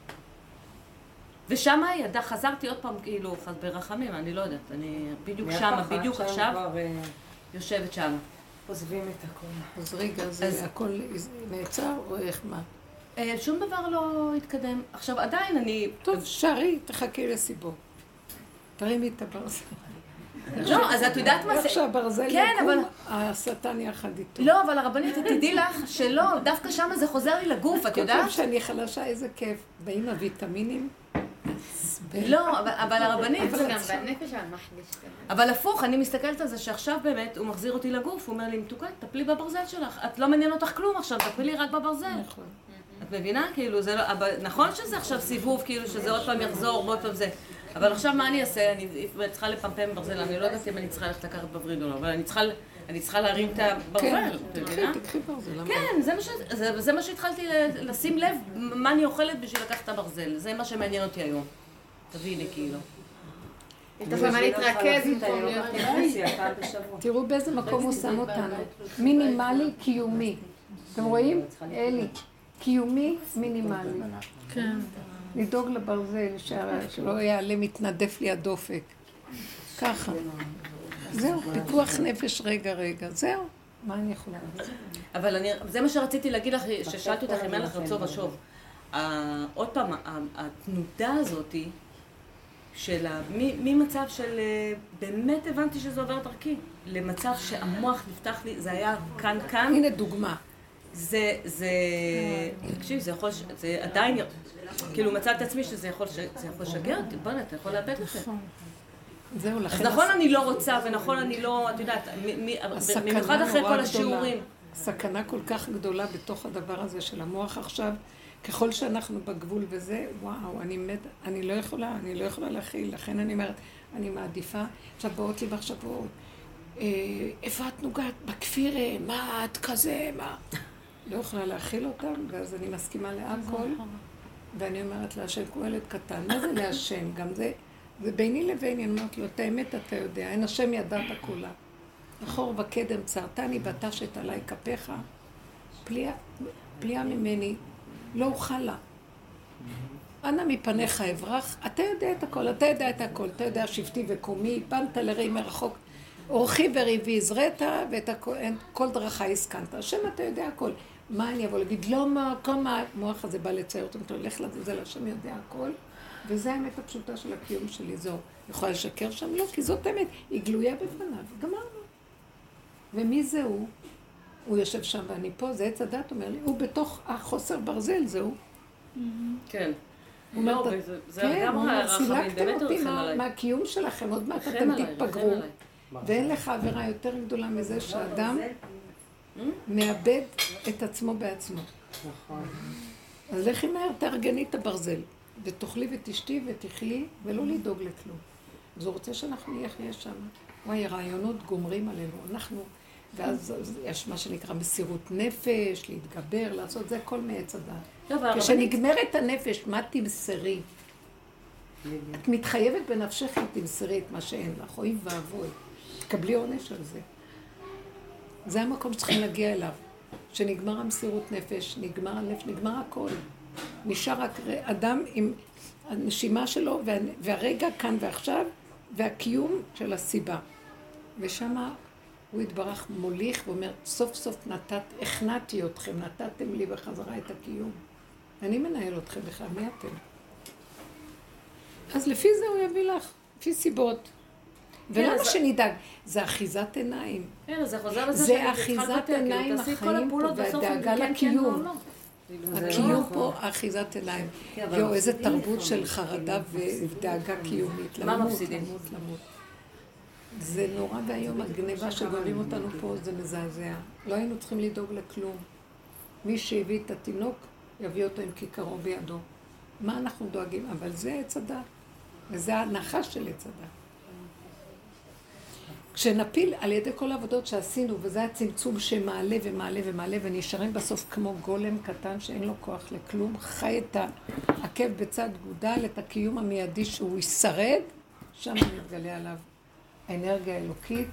ושם ידע, חזרתי עוד פעם, כאילו, ברחמים, אני לא יודעת, אני בדיוק שמה, בדיוק עכשיו, כבר אה, יושבת שם. עוזבים את הכל. אז רגע, אז- זה הכל נעצר או איך מה? אה, שום דבר לא התקדם. עכשיו, עדיין אני... טוב, שרי, תחכי לסיבות. תרימי את הברזל. לא, אז את יודעת מה איך זה... שהברזל כן, יקום, השטן יחד איתו. לא, אבל הרבנית, תדעי לך שלא, דווקא שם זה חוזר לי לגוף, את כל יודעת? פעם שאני חלשה, איזה כיף. באים הוויטמינים, עצבן. לא, אבל, הרבנית, אבל גם בנפש. אבל הפוך, אני מסתכלת על זה שעכשיו באמת הוא מחזיר אותי לגוף, הוא אומר לי, מתוקה, טפלי בברזל שלך. את לא מעניין אותך כלום עכשיו, טפלי רק בברזל. נכון. את מבינה? כאילו, זה לא... נכון שזה עכשיו סיבוב, כאילו, שזה עוד פעם יחזור, ועוד פעם זה. אבל עכשיו מה אני אעשה? אני צריכה לפמפם ברזל, אני לא יודעת אם אני צריכה ללכת לקחת בווריד או לא, אבל אני צריכה, אני צריכה להרים את כן, הברזל, את תקחי, מבינה? תקחי ברזל. כן, זה מה. זה, זה שהתחלתי לשים לב, מה אני אוכלת בשביל לקחת את הברזל. זה מה שמעניין אותי היום. תביני, כאילו. יש לך מה להתרכז במקום להיות פעם בשבוע. תראו באיזה מקום הוא שם אותנו. מינימלי, קיומי. אתם רואים? אלי. קיומי, מינימלי. כן. לדאוג לברזל, שלא יעלה מתנדף לי הדופק. ככה. זהו, פיקוח נפש רגע רגע. זהו. מה אני יכולה לעשות? אבל אני, זה מה שרציתי להגיד לך, ששאלתי אותך אם אין לך רצון ושוב. עוד פעם, התנודה הזאתי, של ה... ממצב של אה, באמת הבנתי שזה עובר דרכי, למצב שהמוח נפתח לי, זה היה כאן כאן, הנה דוגמה. זה, זה, תקשיב, זה יכול, זה עדיין, כאילו מצאתי את עצמי שזה יכול, זה יכול לשגע אותי, בוא'נה, אתה יכול לאבד את זה. זהו, אז לכן נכון אני לא רוצה, ונכון אני לא, את יודעת, הסכנה במיוחד אחרי כל. השיעורים. סכנה כל כך גדולה בתוך הדבר הזה של המוח עכשיו. ככל שאנחנו בגבול וזה, וואו, אני מת, אני לא יכולה, אני לא יכולה להכיל, לכן אני אומרת, אני מעדיפה. עכשיו באות לי מחשבות, אה, איפה את נוגעת? בכפירה, מה את כזה, מה? [laughs] לא יכולה להכיל אותם, ואז אני מסכימה להכל, ואני אומרת להשם כמו ילד קטן, מה זה להשם? גם זה, זה ביני לביני, אני אומרת לו, את האמת אתה יודע, אין השם ידעת כולה. אחור וקדם צרתני ותשת עלי כפיך, פליאה ממני, לא אוכל לה. אנא מפניך אברח, אתה יודע את הכל, אתה יודע את הכל, אתה יודע שבטי וקומי, בנת לראי מרחוק, אורחי וריבי הזרעת, ואת הכהן, כל דרכי הסכנת. השם אתה יודע הכל. מה אני אבוא להגיד? לא מה, כמה המוח הזה בא לצייר אותו, אתה הולך לעזאזל, השם יודע הכל, וזה האמת הפשוטה של הקיום שלי, זהו. יכולה לשקר שם? לא, כי זאת האמת, היא גלויה בפניו, גמרנו. ומי זה הוא? הוא יושב שם ואני פה, זה עץ הדת, אומר לי, הוא בתוך החוסר ברזל, זהו. כן. הוא אומר, לא, "אתה- וזה- זה כן, הוא אומר, סילקתם אותי. מהקיום שלכם, עוד מעט אתם תתפגרו. ואין לך עבירה יותר גדולה מזה שאדם מאבד את עצמו בעצמו. נכון. אז לכי מהר, תארגני את הברזל, ותאכלי ותשתי ותאכלי, ולא לדאוג לכלום. אז הוא רוצה שאנחנו נהיה נהיה שם. וואי, הרעיונות גומרים עלינו. אנחנו, ואז אז יש מה שנקרא מסירות נפש, להתגבר, לעשות, זה הכל מעץ הדעת. לא, כשנגמרת הנפש, מה תמסרי? את מתחייבת בנפשך אם תמסרי את מה שאין לך, אוי ואבוי. תקבלי עונש על זה. זה המקום שצריכים להגיע אליו. שנגמר המסירות נפש, נגמר הנפש, נגמר הכל. נשאר רק אדם עם הנשימה שלו וה- והרגע כאן ועכשיו והקיום של הסיבה. ושמה הוא יתברך מוליך ואומר, סוף סוף נתת, הכנעתי אתכם, נתתם לי בחזרה את הקיום. אני מנהל אתכם בכלל, מי אתם? אז לפי זה הוא יביא לך, לפי סיבות. ולמה אז- שנדאג? זה אחיזת עיניים. כן, זה חוזר לזה זה שאני צריכה אחיזת עיניים החיים פה, והדאגה כן, כן, לקיום. זה הקיום פה אחיזת עיניים. כן, יואו, איזה תרבות. של חרדה כאילו, ודאגה קיומית. למות, מפסידים? למות, למות. זה נורא ואיום, הגניבה שגונבים אותנו פה זה מזעזע. לא היינו צריכים לדאוג לכלום. מי שהביא את התינוק, יביא אותו עם כיכרו בידו. מה אנחנו דואגים? אבל זה עץ הדת. וזה ההנחה של עץ הדת. כשנפיל על ידי כל העבודות שעשינו, וזה הצמצום שמעלה ומעלה ומעלה, ונשארים בסוף כמו גולם קטן שאין לו כוח לכלום, חי את העקב בצד גודל, את הקיום המיידי שהוא ישרד, שם מתגלה עליו האנרגיה האלוקית,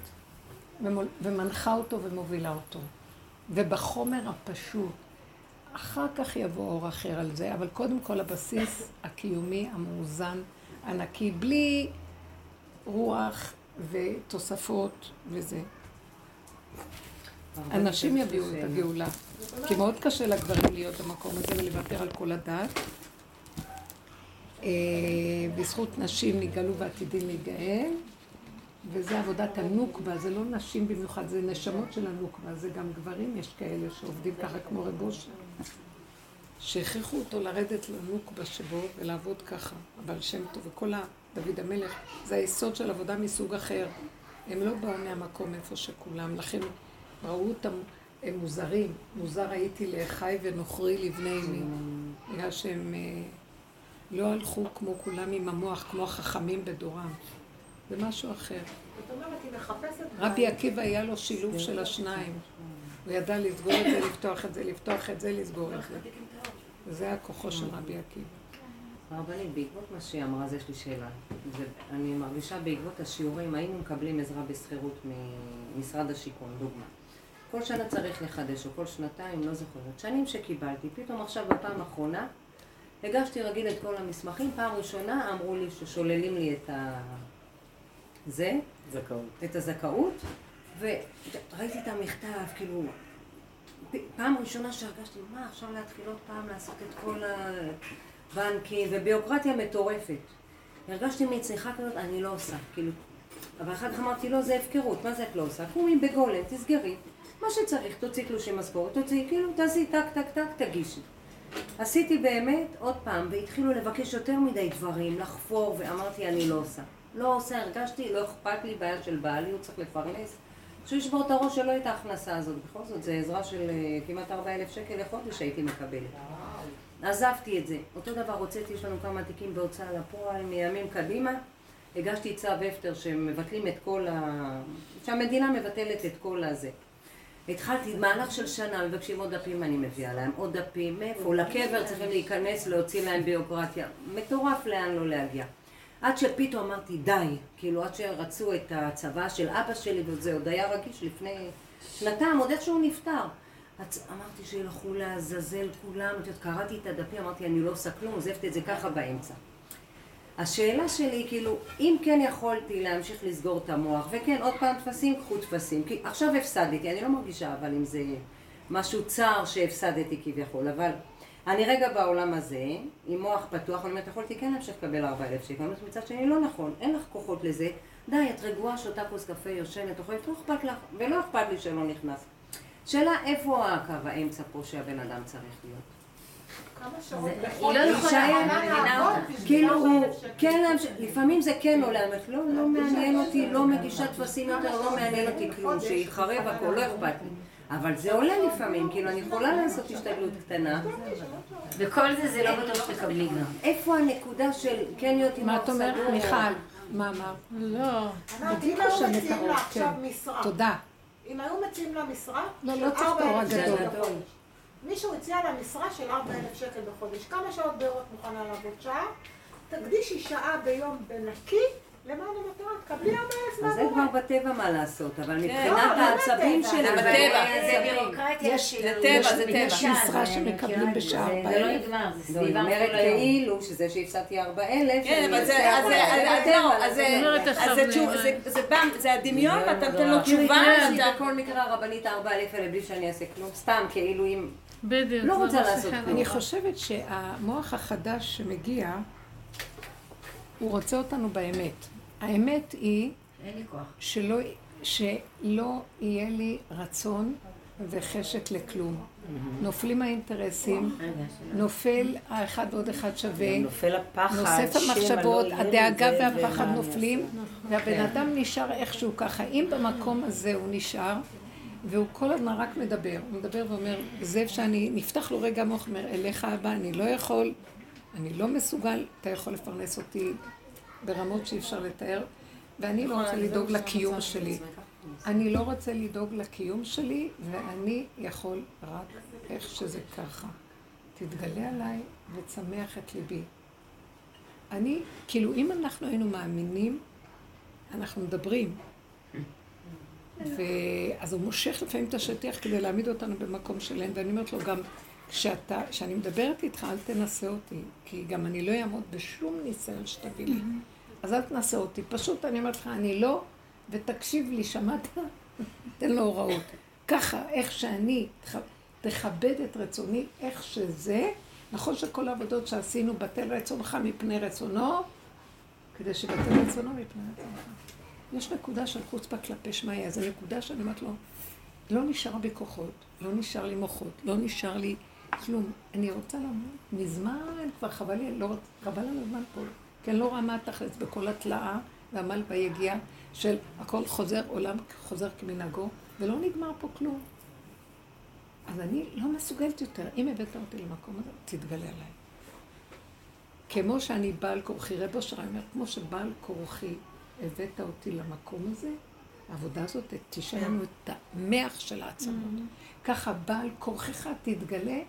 ומנחה אותו ומובילה אותו. ובחומר הפשוט, אחר כך יבוא אור אחר על זה, אבל קודם כל הבסיס הקיומי, המאוזן, הנקי, בלי רוח ותוספות וזה. אנשים יביאו את הגאולה. כי מאוד קשה לגברים להיות במקום הזה ולוותר על כל הדת. אה, בזכות נשים נגאלו ועתידים להיגאל, וזה עבודת הנוקבה, זה לא נשים במיוחד, זה נשמות של הנוקבה, זה גם גברים, יש כאלה שעובדים ככה כמו רב אושר, שהכריחו אותו לרדת לנוקבה שבו ולעבוד ככה, אבל שם טוב, וכל ה... דוד המלך, זה היסוד של עבודה מסוג אחר. הם לא באו מהמקום איפה שכולם, לכן ראו אותם, הם מוזרים. מוזר הייתי לאחי ונוכרי לבני אמי. בגלל שהם אה, לא הלכו כמו כולם עם המוח, כמו החכמים בדורם. זה משהו אחר. רבי עקיבא היה לו שילוב של השניים. הוא ידע לסגור את זה, לפתוח את זה, לפתוח את זה, לסגור את זה. וזה היה כוחו של רבי עקיבא. הרבנית, בעקבות מה שהיא אמרה, אז יש לי שאלה. זה, אני מרגישה בעקבות השיעורים, היינו מקבלים עזרה בשכירות ממשרד השיכון, דוגמה. כל שנה צריך לחדש, או כל שנתיים, לא זוכרת. שנים שקיבלתי, פתאום עכשיו בפעם האחרונה, הגשתי רגיל את כל המסמכים, פעם ראשונה אמרו לי ששוללים לי את ה... זה, זכאות. את הזכאות, וראיתי את המכתב, כאילו, פעם ראשונה שהרגשתי, מה, עכשיו להתחיל עוד פעם לעשות את כל הבנקים, וביוקרטיה מטורפת. הרגשתי מין צריכה כזאת, אני לא עושה, כאילו. אבל אחר כך אמרתי, לא, זה הפקרות, מה זה את לא עושה? קומי בגולם, תסגרי. מה שצריך, תוציא תלושי משכורת, תוציאי, כאילו, תעשי טק טק טק, תגישי. עשיתי באמת, עוד פעם, והתחילו לבקש יותר מדי דברים, לחפור, ואמרתי, אני לא עושה. לא עושה, הרגשתי, לא אכפת לי, בעיה של בעלי, הוא צריך לפרנס. שהוא ישבור את הראש שלא את ההכנסה הזאת. בכל זאת, זו עזרה של אה, כמעט 40,000 שקל לחודש שהייתי מקבלת. עזבתי את זה. אותו דבר הוצאתי, יש לנו כמה תיקים בהוצאה לפועל מימים קדימה. הגשתי צו הפטר שמבטלים את כל ה... שהמדינה מבטלת את כל הזה. התחלתי מהלך של שנה, מבקשים עוד דפים, אני מביאה להם עוד דפים, מאיפה? לקבר צריכים להיכנס, להוציא להם ביוקרטיה. מטורף לאן לא להגיע. עד שפתאום אמרתי די, כאילו עד שרצו את הצבא של אבא שלי וזה עוד היה רגיש לפני שנתיים, עוד איכשהו נפטר. אז אמרתי שילכו לעזאזל כולם, קראתי את הדפים, אמרתי אני לא עושה כלום, עוזבת את זה ככה באמצע. השאלה שלי, כאילו, אם כן יכולתי להמשיך לסגור את המוח, וכן, עוד פעם טפסים, קחו טפסים, כי עכשיו הפסדתי, אני לא מרגישה אבל אם זה משהו צר שהפסדתי כביכול, אבל אני רגע בעולם הזה, עם מוח פתוח, אני אומרת, יכולתי כן להמשיך לקבל 4,000 שקל, אומרת, מצד שני, לא נכון, אין לך כוחות לזה, די, את רגועה, שותה כוס קפה, יושנת, אוכלת, לא אכפת לך, ולא אכפת לי שלא נכנס. שאלה, איפה הקו האמצע פה שהבן אדם צריך להיות? כמה שעות היא? לא יכולה, כאילו הוא, 4,000 שקל. כן לפעמים זה כן עולה, אבל לא, לא מעניין אותי, לא מגישה טפסים יותר, לא מעניין אותי כלום, שיחרב הכל, לא אכפת לי. אבל זה עולה לפעמים, כאילו אני יכולה לעשות השתדלות קטנה. וכל זה זה לא בטוח שתקבלי גם. איפה הנקודה של כן להיות עם מה את אומרת? מיכל? מה אמרת? לא. אמרתי, אם היו מציעים לה כן. עכשיו משרה, תודה. אם היו מציעים לה משרה, לא, של לא צריך את האור 4,000 שקל הגדול. בחודש. מישהו הציע לה משרה של 4,000 שקל בחודש. כמה שעות בערך מוכנה לעבוד? שעה? תקדישי שעה ביום בנקי למען המטרה, תקבלי 4,000 אז זה כבר. בטבע מה לעשות, אבל לא, מבחינת לא העצבים בטבע. שלי... זה זה- בטבע. זה בירוקרטיה כאילו. זה טבע, זה טבע. יש משרה זה- שמקבלים. בשעה זה- זה לא 4,000. נגמר, זה לא, היא סביבה אומרת. כאילו שזה שהפסדתי 4,000, כן, אני אבל זה, זה, לא, הדמיון, ואתה נותן לו תשובה, התנהגתי ואתה... בכל מקרה הרבנית ה-4,000 האלה בלי שאני אעשה כלום, סתם כאילו אם... בדיוק. לא רוצה לעשות. כלום. אני חושבת שהמוח החדש שמגיע, הוא רוצה אותנו באמת. האמת היא. שלא, שלא יהיה לי רצון וחשק לכלום. נופלים האינטרסים. נופל האחד ועוד אחד שווה, נופל הפחד, נוסף המחשבות, הדאגה והפחד נופלים, והבן אדם נשאר איכשהו ככה. אם במקום הזה הוא נשאר, והוא כל הזמן רק מדבר, הוא מדבר ואומר, זה שאני, נפתח לו רגע המוח, אומר, אליך אבא, אני לא יכול, אני לא מסוגל, אתה יכול לפרנס אותי ברמות שאי אפשר לתאר, ואני לא רוצה לדאוג לקיום שלי. אני לא רוצה לדאוג לקיום שלי, ואני יכול רק איך שזה ככה. תתגלה עליי ותשמח את ליבי. אני, כאילו, אם אנחנו היינו מאמינים, אנחנו מדברים. ואז הוא מושך לפעמים את השטיח כדי להעמיד אותנו במקום שלהם, ואני אומרת לו גם, כשאתה, כשאני מדברת איתך, אל תנסה אותי, כי גם אני לא אעמוד בשום ניסיון שתביא לי. אז אל תנסה אותי. פשוט אני אומרת לך, אני לא, ותקשיב לי, שמעת? [laughs] תן לו הוראות. ככה, איך שאני, תכ- תכבד את רצוני, איך שזה. נכון שכל העבודות שעשינו, בטל רצונך מפני רצונו, כדי שבטל רצונו מפני רצונך. יש נקודה של חוצפה כלפי שמיא, זו נקודה שאני אומרת לו, לא נשאר בי כוחות, לא נשאר לי מוחות, לא נשאר לי כלום. אני רוצה למות מזמן, כבר חבל לי, לא, רוצ- חבל על הזמן פה. כי אני לא רואה מה התכלס בכל התלאה ועמל ביגיעה של הכל חוזר, עולם חוזר כמנהגו, ולא נגמר פה כלום. אז אני לא מסוגלת יותר. אם הבאת אותי למקום הזה, תתגלה עליי. כמו שאני בעל כורחי, רב אושר אומר, כמו שבעל כורחי הבאת אותי למקום הזה, העבודה הזאת תשאר לנו את המח של העצמות. ככה בעל כורחך תתגלה,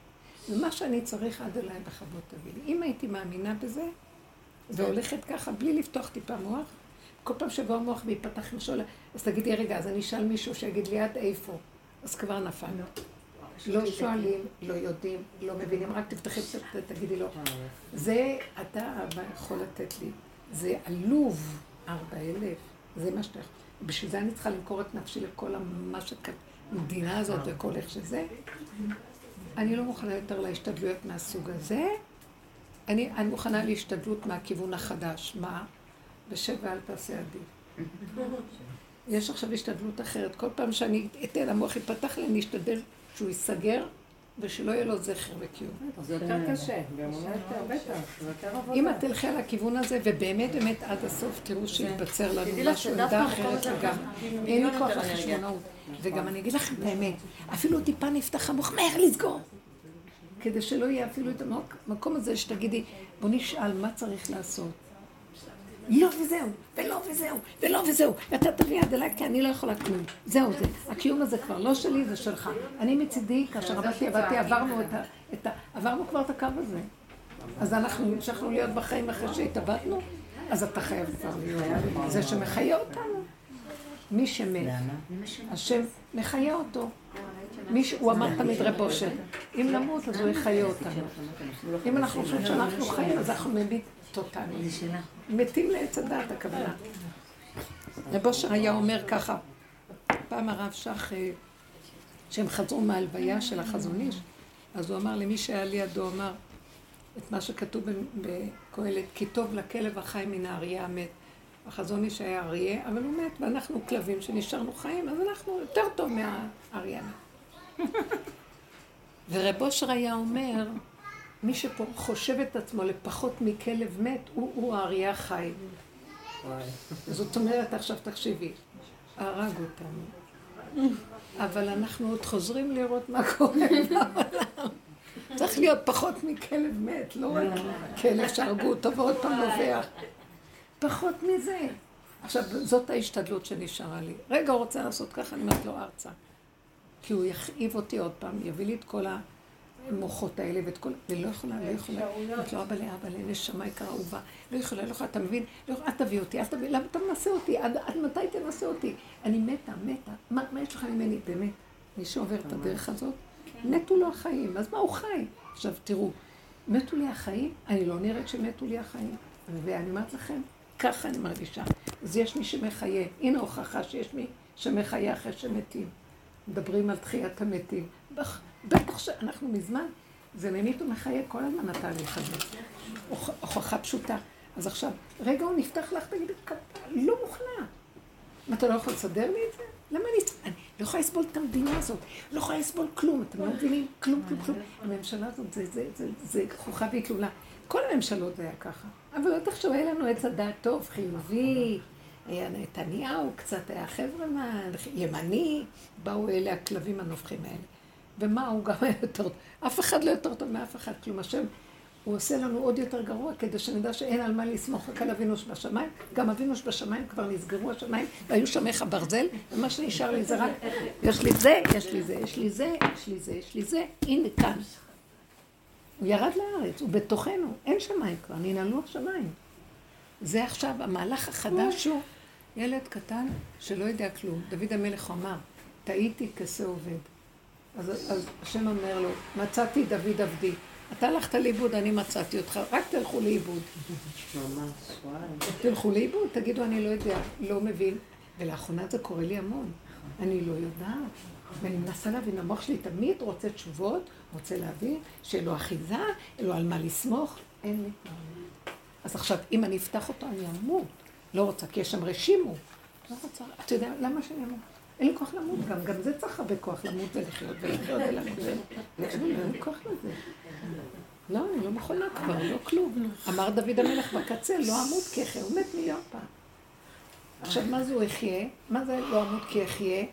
ומה שאני צריך עד אליי בכבוד תביא לי. אם הייתי מאמינה בזה, והולכת ככה בלי לפתוח טיפה מוח, כל פעם שבא המוח וייפתח לשאול, אז תגידי, רגע, אז אני אשאל מישהו שיגיד לי עד איפה, אז כבר נפל. לא שואלים, לא יודעים, לא מבינים, רק תפתחי קצת ותגידי לו. זה אתה יכול לתת לי. זה עלוב, ארבע אלף, זה מה שאתה יכול. בשביל זה אני צריכה למכור את נפשי לכל מה שהמדינה הזאת וכל איך שזה. אני לא מוכנה יותר להשתדלויות מהסוג הזה, אני, אני מוכנה להשתדלות מהכיוון החדש. מה? בשב ואל תעשה עדיף. יש עכשיו השתדלות אחרת. כל פעם שאני אתן המוח ייפתח לי, אני אשתדל שהוא ייסגר ושלא יהיה לו זכר וקיום. זה יותר קשה, באמונה יותר, בטח. אם את תלכי על הכיוון הזה, ובאמת באמת עד הסוף תראו שיתבצר לנו משהו, עמדה אחרת לגמרי. אין לי כוח. לחשבונאות. וגם אני אגיד לכם את האמת, אפילו טיפה נפתח המוח, מהר לסגור. כדי שלא יהיה אפילו את המקום הזה שתגידי, בוא נשאל מה צריך לעשות. לא וזהו, ולא וזהו, ולא וזהו. אתה תביא יד אליי כי אני לא יכולה כלום. זהו זה. הקיום הזה כבר לא שלי, זה שלך. אני מצידי, כאשר עבדתי, עבדתי, עברנו את ה... את ה... עברנו כבר את הקו הזה. אז אנחנו המשכנו להיות בחיים אחרי שהתאבדנו, אז אתה חייב כבר להיות. זה שמחיה אותנו. מי שמת, השם מחיה אותו. הוא אמר תמיד רב אושר, אם נמות אז הוא יחיה אותנו. אם אנחנו חושבים שאנחנו חיים, אז אנחנו ממית טוטאלי. מתים לעץ הדעת הכוונה. רב אושר היה אומר ככה, פעם הרב שך, אה, שהם חזרו מההלוויה של החזון איש, אז הוא אמר למי שהיה לידו, אמר את מה שכתוב בקהלת, כי טוב לכלב החי מן האריה המת. החזון איש היה אריה, אבל הוא מת, ואנחנו כלבים שנשארנו חיים, אז אנחנו יותר טוב מהאריה המת. ורב אושר היה אומר, מי שפה חושב את עצמו לפחות מכלב מת, הוא, הוא האריה החי. זאת אומרת, עכשיו תקשיבי, הרג אותנו. אבל אנחנו עוד חוזרים לראות מה קורה בעולם. צריך להיות פחות מכלב מת, לא רק כלב שהרגו אותו ועוד פעם נובח. פחות מזה. עכשיו, זאת ההשתדלות שנשארה לי. רגע, הוא רוצה לעשות ככה, אני אומרת לו ארצה. כי הוא יכאיב אותי עוד פעם, יביא לי את כל המוחות האלה ואת כל... ולא יכולה, לא יכולה. אמרתי לו, אבא לאבא, לנשמה יקרה אהובה. לא יכולה, לא יכולה, אתה מבין? לא יכולה, אל תביא אותי, אל תביא, למה אתה מנסה אותי? עד, עד מתי תנסה אותי? אני מתה, מתה. מה, מה יש לך ממני? באמת. מי שעובר את הדרך הזאת, מתו לו החיים. אז מה הוא חי? עכשיו, תראו, מתו לי החיים, אני לא נראית שמתו לי החיים. ואני אומרת לכם, ככה אני מרגישה. אז יש מי שמחיה. הנה הוכחה שיש מי שמחיה אחרי שמתים. מדברים על תחיית המתים. בטח שאנחנו מזמן, זה ממית ומחיה כל הזמן התהליך הזה. הוכ- הוכחה פשוטה. אז עכשיו, רגע הוא נפתח לך, תגידי, לא מוכנה. מה, אתה לא יכול לסדר לי את זה? למה אני... אני לא יכולה לסבול את המדינה הזאת, לא יכולה לסבול כלום, אתם לא מבינים? כלום, כלום, כלום. הממשלה הזאת זה, זה, זה, זה חוכה והתלולה. כל הממשלות זה היה ככה. אבל לא תחשוב, היה לנו עץ הדעת טוב, חיובי, היה נתניהו, קצת היה חברמן, ימני, באו אלה הכלבים הנובחים האלה. ומה, הוא גם היה יותר. אף אחד לא יותר טוב מאף אחד, כלום השם. הוא עושה לנו עוד יותר גרוע, כדי שנדע שאין על מה לסמוך רק על אבינו שבשמיים. גם אבינו שבשמיים כבר נסגרו השמיים, והיו שמך ברזל, ומה שנשאר לי זה רק, יש לי זה, יש לי זה, יש לי זה, יש לי זה, יש לי זה, הנה כאן. הוא ירד לארץ, הוא בתוכנו, אין שמיים כבר, ננעלו השמיים. זה עכשיו, המהלך החדש הוא ילד קטן שלא יודע כלום. דוד המלך אמר, טעיתי כשה עובד. אז, אז השם אומר לו, מצאתי דוד עבדי. אתה הלכת לאיבוד, אני מצאתי אותך, רק תלכו לאיבוד. ממש, וואי. תלכו לאיבוד, תגידו, אני לא יודע, לא מבין. ולאחרונה זה קורה לי המון. אני לא יודעת. ואני מנסה להבין, המוח שלי תמיד רוצה תשובות, רוצה להבין, שיהיה לו אחיזה, יהיה לו על מה לסמוך, אין לי. אז עכשיו, אם אני אפתח אותו, אני אמות. לא רוצה, כי יש שם רשימו. לא רוצה, אתה יודע, למה שאני אמות? אין לי כוח למות גם, גם זה צריך הרבה כוח למות ולחיות ולחיות ולחיות. תקשיבו, אין לי כוח לזה. לא, אני לא מוכנה כבר, לא כלום. אמר דוד המלך בקצה, לא אמות כי אחיה, הוא מת מיליון פעם. עכשיו, מה זה הוא יחיה? מה זה לא אמות כי אחיה?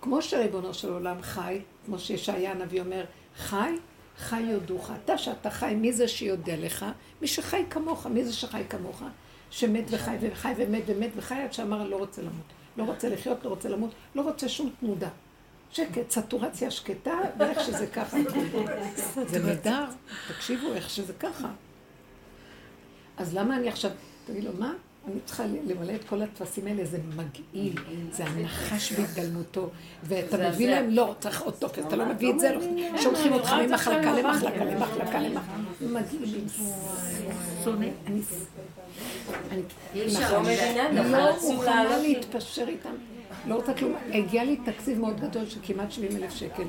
כמו שריבונו של עולם חי, כמו שישעיה הנביא אומר, חי, חי יודוך. אתה שאתה חי, מי זה שיודע לך? מי שחי כמוך, מי זה שחי כמוך? שמת וחי וחי ומת ומת וחי עד שאמר לא רוצה למות. לא רוצה לחיות, לא רוצה למות, לא רוצה שום תנודה. שקט, סטורציה שקטה, ואיך שזה ככה. זה נהדר, תקשיבו איך שזה ככה. אז למה אני עכשיו, תגיד לו, מה? אני צריכה למלא את כל הטפסים האלה, זה מגעיל, זה הנחש בהתגלמותו, ואתה מביא להם, לא, צריך עוד טופס, אתה לא מביא את זה, לא, שולחים אותך ממחלקה למחלקה למחלקה למחלקה, מגעילים, שונא, אני... אני לא מבינה, לא מוכנה. להתפשר איתם, לא רוצה כלום. הגיע לי תקציב מאוד גדול של כמעט 70 אלף שקל.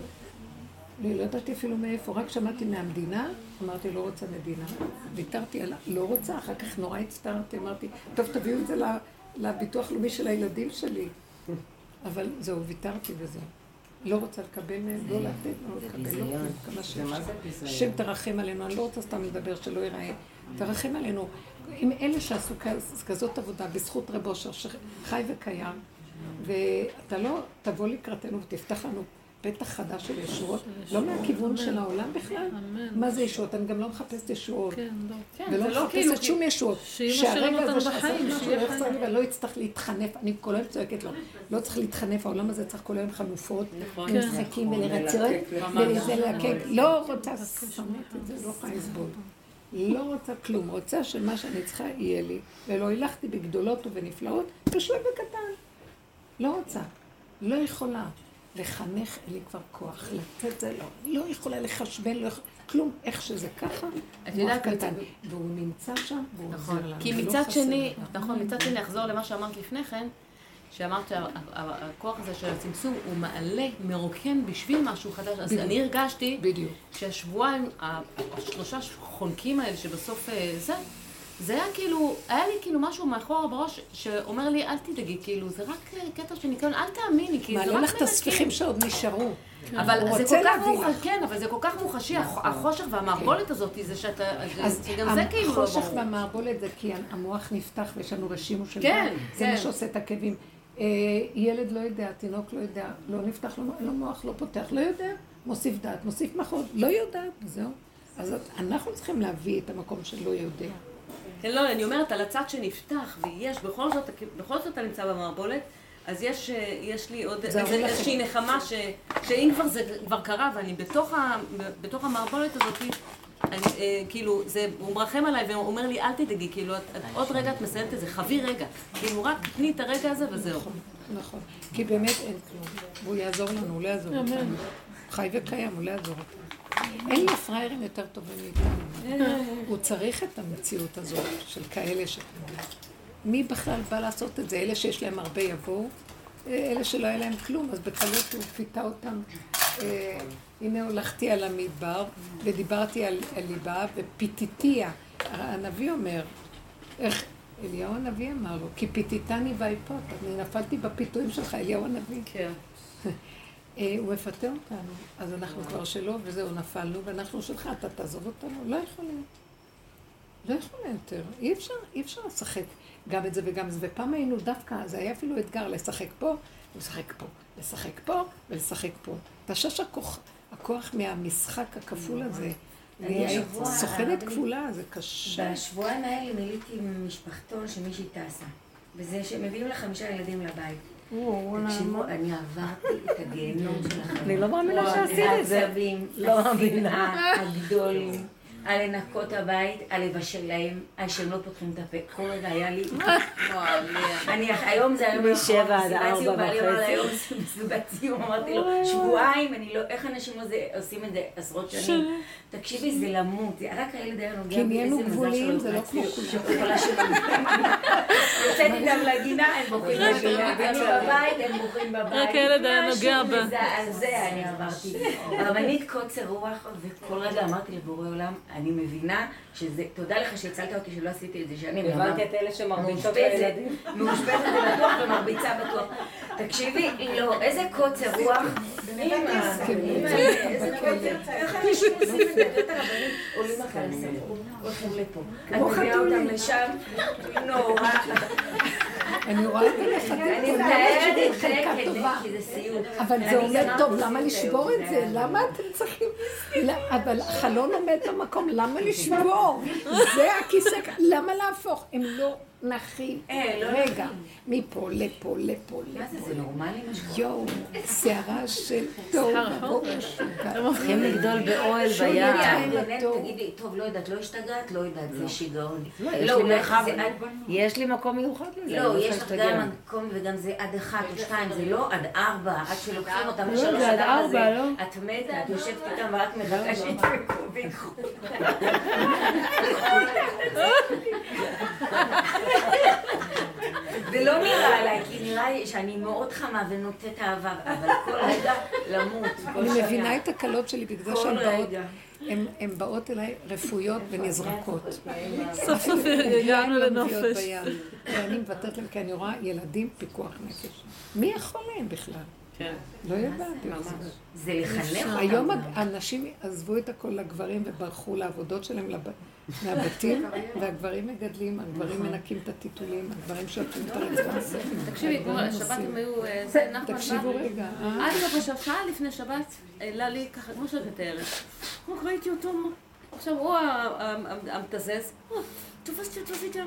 לא, לא ידעתי אפילו מאיפה, רק שמעתי מהמדינה, אמרתי, לא רוצה מדינה. ויתרתי על לא רוצה, אחר כך נורא הצטערתי, אמרתי, טוב, תביאו את זה לביטוח לאומי של הילדים שלי. אבל זהו, ויתרתי וזהו. לא רוצה לקבל מהם, לא לתת, לא לקבל, לא כמה שאפשר. השם תרחם עלינו, אני לא רוצה סתם לדבר שלא ייראה. תרחם עלינו. עם אלה שעשו כז- כזאת עבודה, בזכות רב אושר, שחי וקיים, ואתה לא תבוא לקראתנו ותפתח לנו פתח חדש של ישועות, לא מהכיוון של העולם בכלל. מה זה ישועות? אני גם לא מחפשת ישועות. כן, לא. כן, ולא לא כאילו... מחפשת שום ישועות. אותנו הזה שעשה משהו לא. יחסר לי ואני לא אצטרך להתחנף, אני כל היום צועקת לו, לא צריך להתחנף, העולם הזה צריך כל היום חנופות, נכון. ומשחקים ולרצות, ולזה להקק, לא רוצה, שונאת את זה, לא יכולה לסבול. לא רוצה כלום, רוצה שמה שאני צריכה יהיה לי, ולא הילכתי בגדולות ובנפלאות, בשלב בקטן. לא רוצה, לא יכולה. לחנך אין לי כבר כוח, לתת זה לא, לא יכולה לחשבן, לא יכולה, כלום, איך שזה ככה, את יודעת, קטן, והוא נמצא שם, והוא נכון, עוזר לנו. כי ולא מצד שני. נכון, מצד שני, אחזור למה שאמרת לפני כן, שאמרת שהכוח הזה של הצמצום הוא מעלה, מרוקן בשביל משהו חדש, אז בדיוק. אני הרגשתי בדיוק. שהשבועיים, השלושה חונקים האלה שבסוף אה, זה, זה היה כאילו, היה לי כאילו משהו מאחורה בראש שאומר לי, אל תדאגי, כאילו, זה רק אה, קטע של ניקיון, אל תאמיני, כי זה רק מעלה לך את מנקים." הספיחים שעוד נשארו. אבל הוא זה כל כך מוחשי. כן, אבל זה כל כך מוחשי, הח- החושך והמערבולת הזאת, זה שאתה, שגם זה כאילו לא החושך ברור. והמערבולת זה כי המוח נפתח ויש לנו רשימו של כן, דם. זה כן. מה שעושה את הכאבים. אה, ילד לא יודע, תינוק לא יודע, לא נפתח לו, לו מוח, לא פותח, לא יודע, מוסיף דעת, מוסיף מחוז, לא יודעת, זהו. אז אנחנו צריכים להביא את המקום של לא יודע. כן, לא, אני אומרת, על הצד שנפתח, ויש, בכל זאת, בכל זאת אתה נמצא במערבולת, אז יש, יש לי עוד. איזושהי נחמה, ש, שאם כבר זה כבר קרה, ואני בתוך, ה, בתוך המערבולת הזאת, אני, אה, כאילו, זה, הוא מרחם עליי והוא אומר לי, אל תדאגי, כאילו, את, את, עוד רגע את מסיימת את זה, חווי רגע. כאילו, רק תני את הרגע הזה וזהו. נכון. כי באמת אין כלום. והוא יעזור לנו, הוא לא יעזור אותנו. חי וקיים, הוא לא יעזור אותנו. אין לי פראיירים יותר טובים מאיתנו. הוא צריך את המציאות הזאת של כאלה ש... מי בכלל בא לעשות את זה? אלה שיש להם הרבה יבואו, אלה שלא היה להם כלום, אז בקלות הוא פיתה אותם. הנה הולכתי על המדבר ודיברתי על, על ליבה ופיתיתיה. הנביא אומר, איך, אליהו הנביא אמר לו, כי פיתיתני ואיפות, אני נפלתי בפיתויים שלך, אליהו הנביא. כן. [laughs] אה, הוא מפתה אותנו, אז אנחנו כבר שלו, וזהו, נפלנו, ואנחנו שלך, אתה תעזוב אותנו? לא יכולים. לא יכולים יותר. אי אפשר, אי אפשר לשחק גם את זה וגם את זה. ופעם היינו דווקא, זה היה אפילו אתגר לשחק פה, לשחק פה, לשחק פה ולשחק פה. תשש הכוח, הכוח מהמשחק הכפול הזה. אני סוכנת כפולה, זה קשה. בשבועיים האלה מילאתי משפחתון שמישהי טסה. וזה שמביאים לה חמישה ילדים לבית. תקשיבו, אני עברתי את הגיהנום שלכם. אני לא מאמינה שעשית את זה. העצבים, לא מאמינה. השנאה הגדולים. על לנקות הבית, על לבשל להם, על שהם לא פותחים את הפה. כל רגע היה לי... [laughs] אני, היום זה היום משבע עד מסיבת סיום, ארבע בעלי אמר היום זה מסיבת סיום, אמרתי לו, שבועיים, אני לא, איך אנשים עושים את זה עשרות שנים? תקשיבי, זה למות, רק הילד היה נוגע כי בי, נהיינו איזה מזל שלא זה לא כמו. שיכולה שלנו. [laughs] יוצאת איתם לגינה, הם בוכים בגינה, אני בבית, הם בוכים בבית. רק הילד היה נוגע בה. משהו מזעזע אני עברתי. [laughs] רבנית קוצר רוח, וכל רגע אמרתי לבורא עולם, אני מבינה שזה, תודה לך שהצלת אותי שלא עשיתי את זה שנים. הבנתי את אלה שמרביצות לילדים. מאושפזת בטוח ומרביצה בטוח. תקשיבי, לא, איזה קוצר רוח. הולכים לפה. את מביאה אותם לשם, נורא. אני רואה את הנכדים, חלקה טובה. אבל זה עומד טוב, למה לשבור את זה? למה אתם צריכים... אבל החלון עומד במקום, למה לשבור? זה הכיסא, למה להפוך? הם לא נחים. אה, לא רגע, מפה, לפה, לפה, מה זה, לפה. זה נורמלי מה שקורה? יואו, שערה של טוב, ברור משוגע. צריכים לגדול באוהל ביער. תגידי, טוב, לא יודעת, לא השתגעת? לא יודעת, זה שיגעון. יש לא, לי זה עד... יש לי מקום מיוחד לזה. לא, יש לך. גם מקום וגם זה עד אחת או שתיים, זה לא עד ארבע, עד שלוקחים אותם לא, לשלוש זה עד ארבע. לא? את מתה, את יושבת איתם ורק מחכה שידפקו ויקחו. זה לא נראה עליי, כי נראה לי שאני מאוד חמה ונותנת אהבה, אבל כל רגע למות. אני. מבינה את הקלות שלי בגלל שהן באות. הן- באות אליי רפויות ונזרקות. [laughs] סוף סוף הגענו לנופש. ואני מוותרת להם, כי אני רואה ילדים פיקוח נפש. מי יכול להם בכלל? כן. לא יודעת. ממש. זה לחנך אותם. היום האנשים עזבו את הכל לגברים וברחו לעבודות שלהם. מהבתים, והגברים מגדלים, הגברים מנקים את הטיטולים, הגברים שותים את הרצפה. תקשיבי, כמו השבת הם היו, אה, זה תקשיבו רגע, אה? עד עכשיו, שעה לפני שבת, העלה לי ככה, כמו שאת מתארת. רק ראיתי אותו, עכשיו הוא המתזז, "אה, תפסתי אותו וידאו.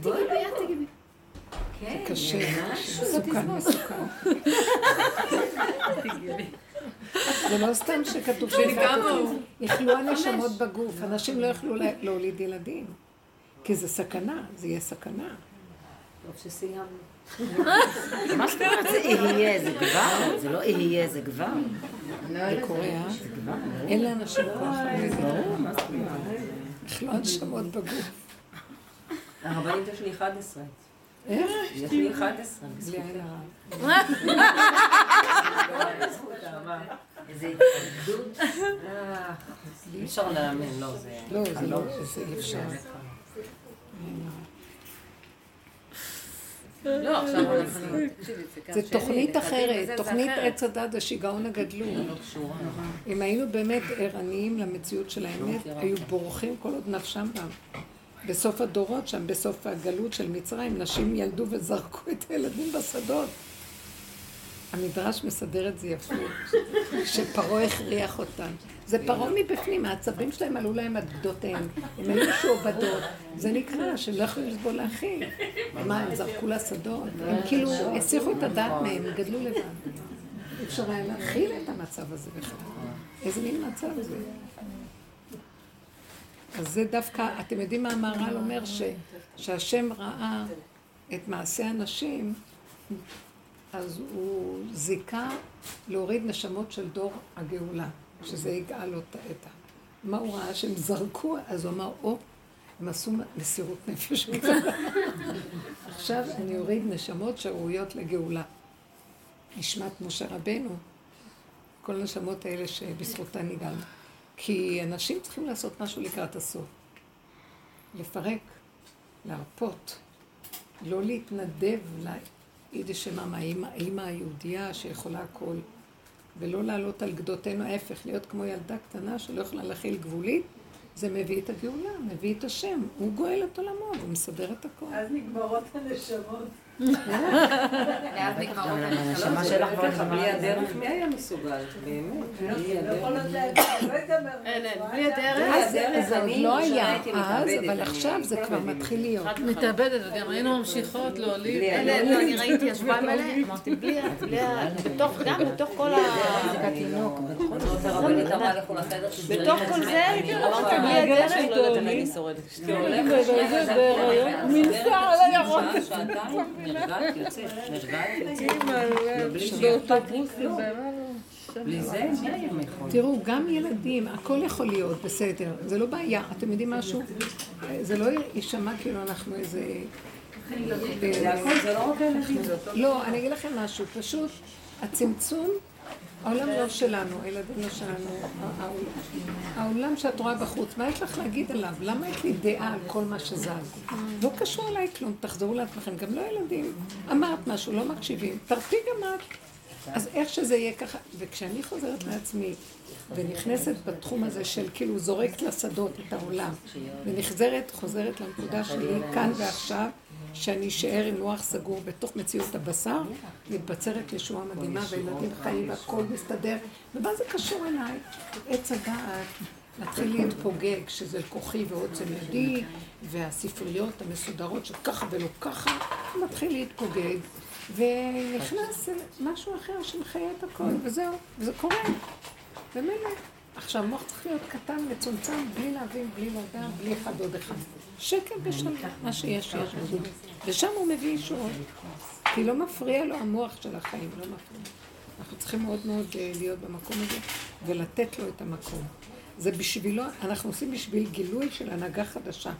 תגידי תגידי. כן, קשה, ממש. מסוכן, מסוכן. זה לא סתם שכתוב שיכלו הנשמות בגוף, אנשים לא יכלו לה- להוליד ילדים, כי זה סכנה, זה יהיה סכנה. טוב שסיימנו. מה זאת אומרת זה יהיה, זה כבר? זה לא יהיה, זה כבר. זה קורה, אה? אין לאנשים כוח. ברור, מה זאת אומרת? יכלו הנשמות בגוף. הרבנית יש לי 11. איך? יש לי 11. בלי עין הרע. איזה התנגדות. אי אפשר להאמין, לא, זה... לא, לא, אי אפשר. לא, תוכנית אחרת, תוכנית. עץ הדת זה שיגעון הגדלות. אם היינו באמת ערניים למציאות של האמת, היו בורחים כל עוד נפשם בם. בסוף הדורות שם, בסוף הגלות של מצרים, נשים ילדו וזרקו את הילדים בשדות. המדרש מסדר את זה יפה, שפרעה הכריח אותם. זה פרעה מבפנים, העצבים שלהם עלו להם עד גדותיהם. הם היו משועבדות. זה נקרא שהם לא יכולים לסבול להכיל. מה, הם זרקו לשדות? הם כאילו הסיחו את הדעת מהם, הם גדלו לבד. אפשר היה להכיל את המצב הזה בכלל. איזה מין מצב זה? אז זה דווקא, אתם יודעים מה המהר"ל אומר? שהשם ראה את מעשה הנשים, אז הוא זיכה להוריד נשמות של דור הגאולה, שזה יגאל אותה. מה הוא ראה? שהם זרקו, אז הוא אמר, או, הם עשו מסירות נפש גדולה. [laughs] עכשיו אני אוריד נשמות שראויות לגאולה. נשמת משה רבנו, כל הנשמות האלה שבזכותן נגאלנו. כי אנשים צריכים לעשות משהו לקראת הסוף. לפרק, להרפות, לא להתנדב ליידיש שמם, האימא, היהודייה שיכולה הכל, ולא לעלות על גדותינו, ההפך, להיות כמו ילדה קטנה שלא יכולה להכיל גבולית, זה מביא את הגאולה, מביא את השם, הוא גואל את עולמו, הוא מסדר את הכל. אז נגמרות הנשמות. [laughs] ואז נגמרות. לנשמה שלך כבר בלי. הדרך, מי היה מסוגל? באמת, בלי לא הדרך. לדעת, לא. אין, אין, בלי הדרך. הדרך, לא היה הייתי אז, אבל עכשיו זה כבר. מתחיל להיות. מתאבדת, וגם היינו ממשיכות להוליד. בלי לא, אני ראיתי השבועיים האלה, אמרתי, בלי, ה- בלי, גם בתוך כל ה... בתוך את כל. זה, לא אמרתי. בלי הדרך, אני לא יודעת אם אני שורדת. לך, מנסה על את הירוק. נרגעת, יוצאת, נרגעת, יוצאת. באוטובוסים. בלי זה, מי היה יכול? תראו, גם ילדים, הכל יכול להיות בסדר, זה לא בעיה. אתם יודעים משהו? זה לא יישמע כאילו אנחנו איזה... זה הכל, זה לא רק הילדים, זה אותו לא, אני אגיד לכם משהו, פשוט הצמצום, העולם לא שלנו, הילדים לא שלנו, העולם- שאת רואה בחוץ, מה יש לך להגיד עליו? למה יש לי דעה על כל מה שזז? לא קשור אליי כלום, תחזרו לעצמכם, גם לא ילדים. אמרת משהו, לא מקשיבים, תרפי גם את. אז איך שזה יהיה ככה, וכשאני חוזרת לעצמי ונכנסת בתחום הזה של כאילו זורקת לשדות את העולם, ונחזרת, חוזרת לנקודה שלי כאן ועכשיו, שאני אשאר עם לוח סגור בתוך מציאות הבשר, מתבצרת ישועה מדהימה, וילדים חיים והכל מסתדר, ומה זה קשור אליי? עץ הדעת. להתחיל להתפוגג, שזה כוחי ועוצם ידי, והספריות המסודרות שככה ולא ככה, מתחיל להתפוגג, ונכנס משהו אחר שמחיה את הכל, וזהו, וזה קורה. ומילא. עכשיו, המוח צריך להיות קטן, מצומצם, בלי להבין, בלי לדעת, בלי אחד עוד אחד. שקט בשלום, מה שיש, יש. ושם הוא מביא ישועות. כי לא מפריע לו המוח של החיים, לא מפריע. אנחנו צריכים מאוד מאוד אה, להיות במקום הזה, ולתת לו את המקום. זה בשבילו, אנחנו עושים בשביל גילוי של הנהגה חדשה.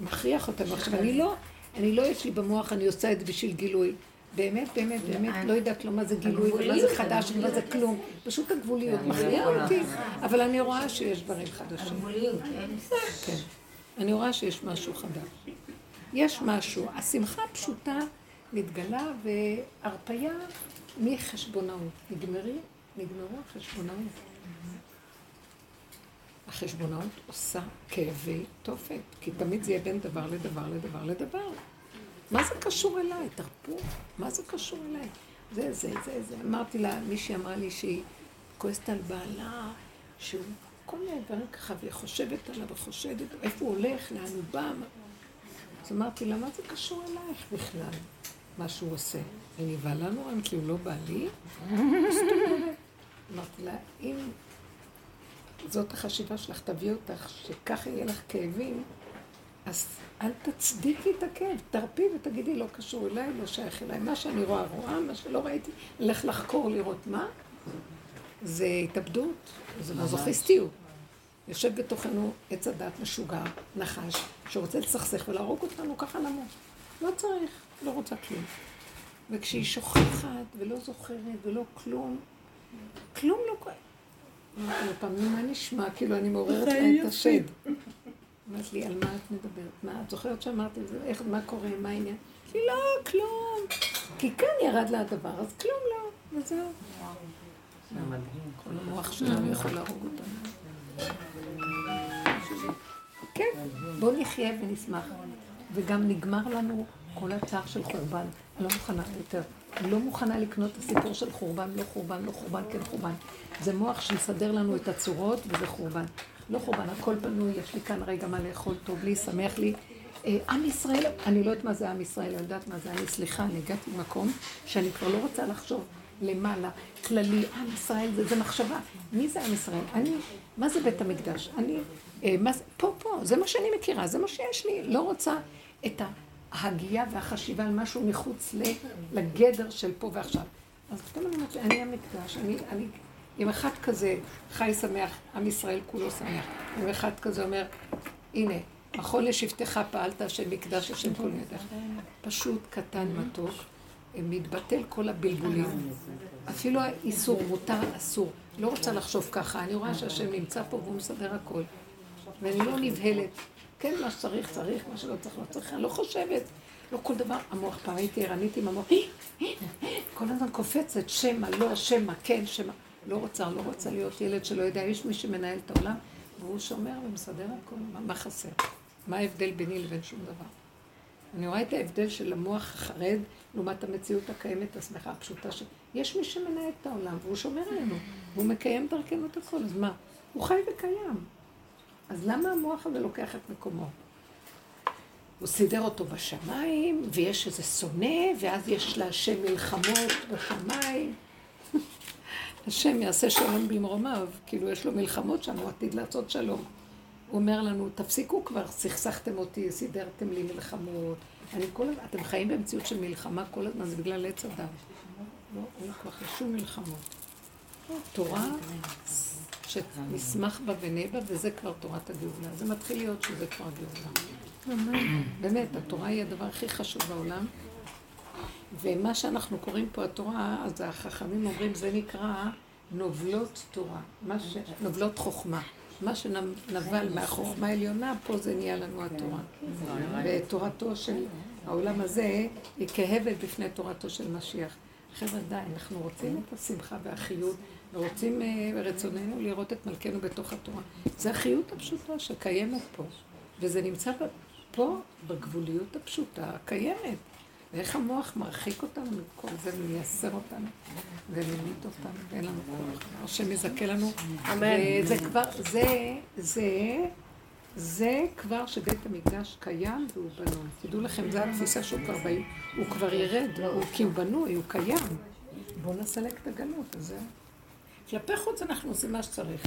מכריח אותנו. עכשיו, אני לא, אני לא יש לי במוח, אני עושה את זה בשביל גילוי. באמת, באמת, באמת, לא יודעת לא מה זה גילוי, ומה זה חדש, ומה זה כלום. פשוט הגבוליות מכריעה אותי, אבל אני רואה שיש דברים חדשים. הגבוליות, כן. אני רואה שיש משהו חדש. יש משהו. השמחה הפשוטה מתגלה והרפייה מחשבונאות. נגמרי, נגמרו החשבונאות. החשבונאות עושה כאבי תופת, כי תמיד זה יהיה בין דבר לדבר לדבר לדבר. מה זה קשור אליי? תרפו, מה זה קשור אליי? זה, זה, זה, זה. אמרתי לה, מישהי אמרה לי שהיא כועסת על בעלה, שהוא כל מיני דברים ככה, והיא חושבת עליו וחושדת, איפה הוא הולך, לאן הוא בא. אז אמרתי לה, מה זה קשור אלייך בכלל, מה שהוא עושה? היא נבהלה נורא, כי הוא לא בא לי? מה זאת אומרת? אמרתי לה, אם זאת החשיבה שלך, תביא אותך, שככה יהיה לך כאבים, אז אל תצדיקי את הכאב, תרפי ותגידי, לא קשור אליי, לא שייך אליי. מה שאני רואה, רואה, מה שלא ראיתי, אלך לחקור, לראות מה. זה התאבדות, זה מזוכיסטיות. יושב בתוכנו עץ הדת משוגע, נחש, שרוצה לסכסך ולהרוג אותנו, ככה למות. לא צריך, לא רוצה כלום. וכשהיא שוכחת ולא זוכרת ולא כלום, כלום לא קורה. אמרתי פעם, נו, מה נשמע? כאילו, אני מעוררת לה את השד. אמרת לי, על מה את מדברת? מה, את זוכרת שאמרתי את זה? איך, מה קורה? מה העניין? אמרתי, לא, כלום. כי כאן ירד לה הדבר, אז כלום לא, וזהו. כל המוח שלנו יכול להרוג אותנו. כן, בואו נחיה ונשמח. וגם נגמר לנו כל הצער של חורבן. לא מוכנה יותר. לא מוכנה לקנות את הסיפור של חורבן, לא חורבן, לא חורבן, כן חורבן. זה מוח שמסדר לנו את הצורות וזה חורבן. לא חורבן, הכל פנוי, יש לי כאן רגע מה לאכול, טוב לי, שמח לי. אה, עם ישראל, אני לא יודעת מה זה עם ישראל, אני יודעת מה זה אני, סליחה, אני הגעתי למקום שאני כבר לא רוצה לחשוב למעלה, כללי, עם ישראל, זה, זה מחשבה. מי זה עם ישראל? אני, מה זה בית המקדש? אני, אה, מה זה, פה, פה, זה מה שאני מכירה, זה מה שיש לי, לא רוצה את ההגייה והחשיבה על משהו מחוץ לגדר של פה ועכשיו. אז פתאום אני אומרת, אני המקדש, אני, אני, אם אחד כזה חי שמח, עם ישראל כולו שמח. אם אחד כזה אומר, הנה, מחול לשבטך פעלת השם מקדש השם כל ידך. פשוט קטן מתוק, מתבטל כל הבלבולים. אפילו האיסור מותר אסור. לא רוצה לחשוב ככה, אני רואה שהשם נמצא פה והוא מסדר הכל. ואני לא נבהלת. כן, מה שצריך, צריך, מה שלא צריך, לא צריך. אני לא חושבת. לא כל דבר, המוח, פעם הייתי ערנית עם המוח, כל הזמן קופצת, שמא, לא, שמא, כן, שמא. לא רוצה, לא רוצה להיות ילד שלא יודע, יש מי שמנהל את העולם, והוא שומר ומסדר הכל, מה, מה חסר? מה ההבדל ביני לבין שום דבר? אני רואה את ההבדל של המוח החרד לעומת המציאות הקיימת, השמחה הפשוטה ש... יש מי שמנהל את העולם, והוא שומר עלינו, והוא מקיים דרכנו את הכל, אז מה? הוא חי וקיים. אז למה המוח הזה לוקח את מקומו? הוא סידר אותו בשמיים, ויש איזה שונא, ואז יש להשם מלחמות בשמיים. [laughs] השם יעשה שלום במרומיו, כאילו יש לו מלחמות שם, הוא עתיד לעשות שלום. הוא אומר לנו, תפסיקו כבר, סכסכתם אותי, סידרתם לי מלחמות. אני כל הזמן, אתם חיים במציאות של מלחמה כל הזמן, זה בגלל עץ הדת. לא, אין כבר שום מלחמות. תורה שנשמח בה ונהיה בה, וזה כבר תורת הגאולה. זה מתחיל להיות שזה כבר גאולה. באמת, התורה היא הדבר הכי חשוב בעולם. ומה שאנחנו קוראים פה התורה, אז החכמים אומרים, זה נקרא נובלות תורה, ש... נובלות חוכמה. מה שנבל מהחוכמה העליונה, פה זה נהיה לנו התורה. ותורתו של העולם הזה היא כהבל בפני תורתו של משיח. חבר'ה, די, אנחנו רוצים את השמחה והחיות, ורוצים ברצוננו לראות את מלכנו בתוך התורה. זה החיות הפשוטה שקיימת פה, וזה נמצא פה בגבוליות הפשוטה הקיימת. ואיך המוח מרחיק אותנו מכל זה ומייסר אותנו וממית אותנו, ואין לנו כוח. השם יזכה לנו. אמן. וזה כבר, זה, זה, זה כבר שבית המקדש קיים והוא בנוי. תדעו לכם, זו התפיסה שהוא כבר באים, הוא כבר ירד, הוא, כי הוא בנוי, הוא קיים. בואו נסלק את הגלות, אז זהו. כלפי חוץ אנחנו עושים מה שצריך.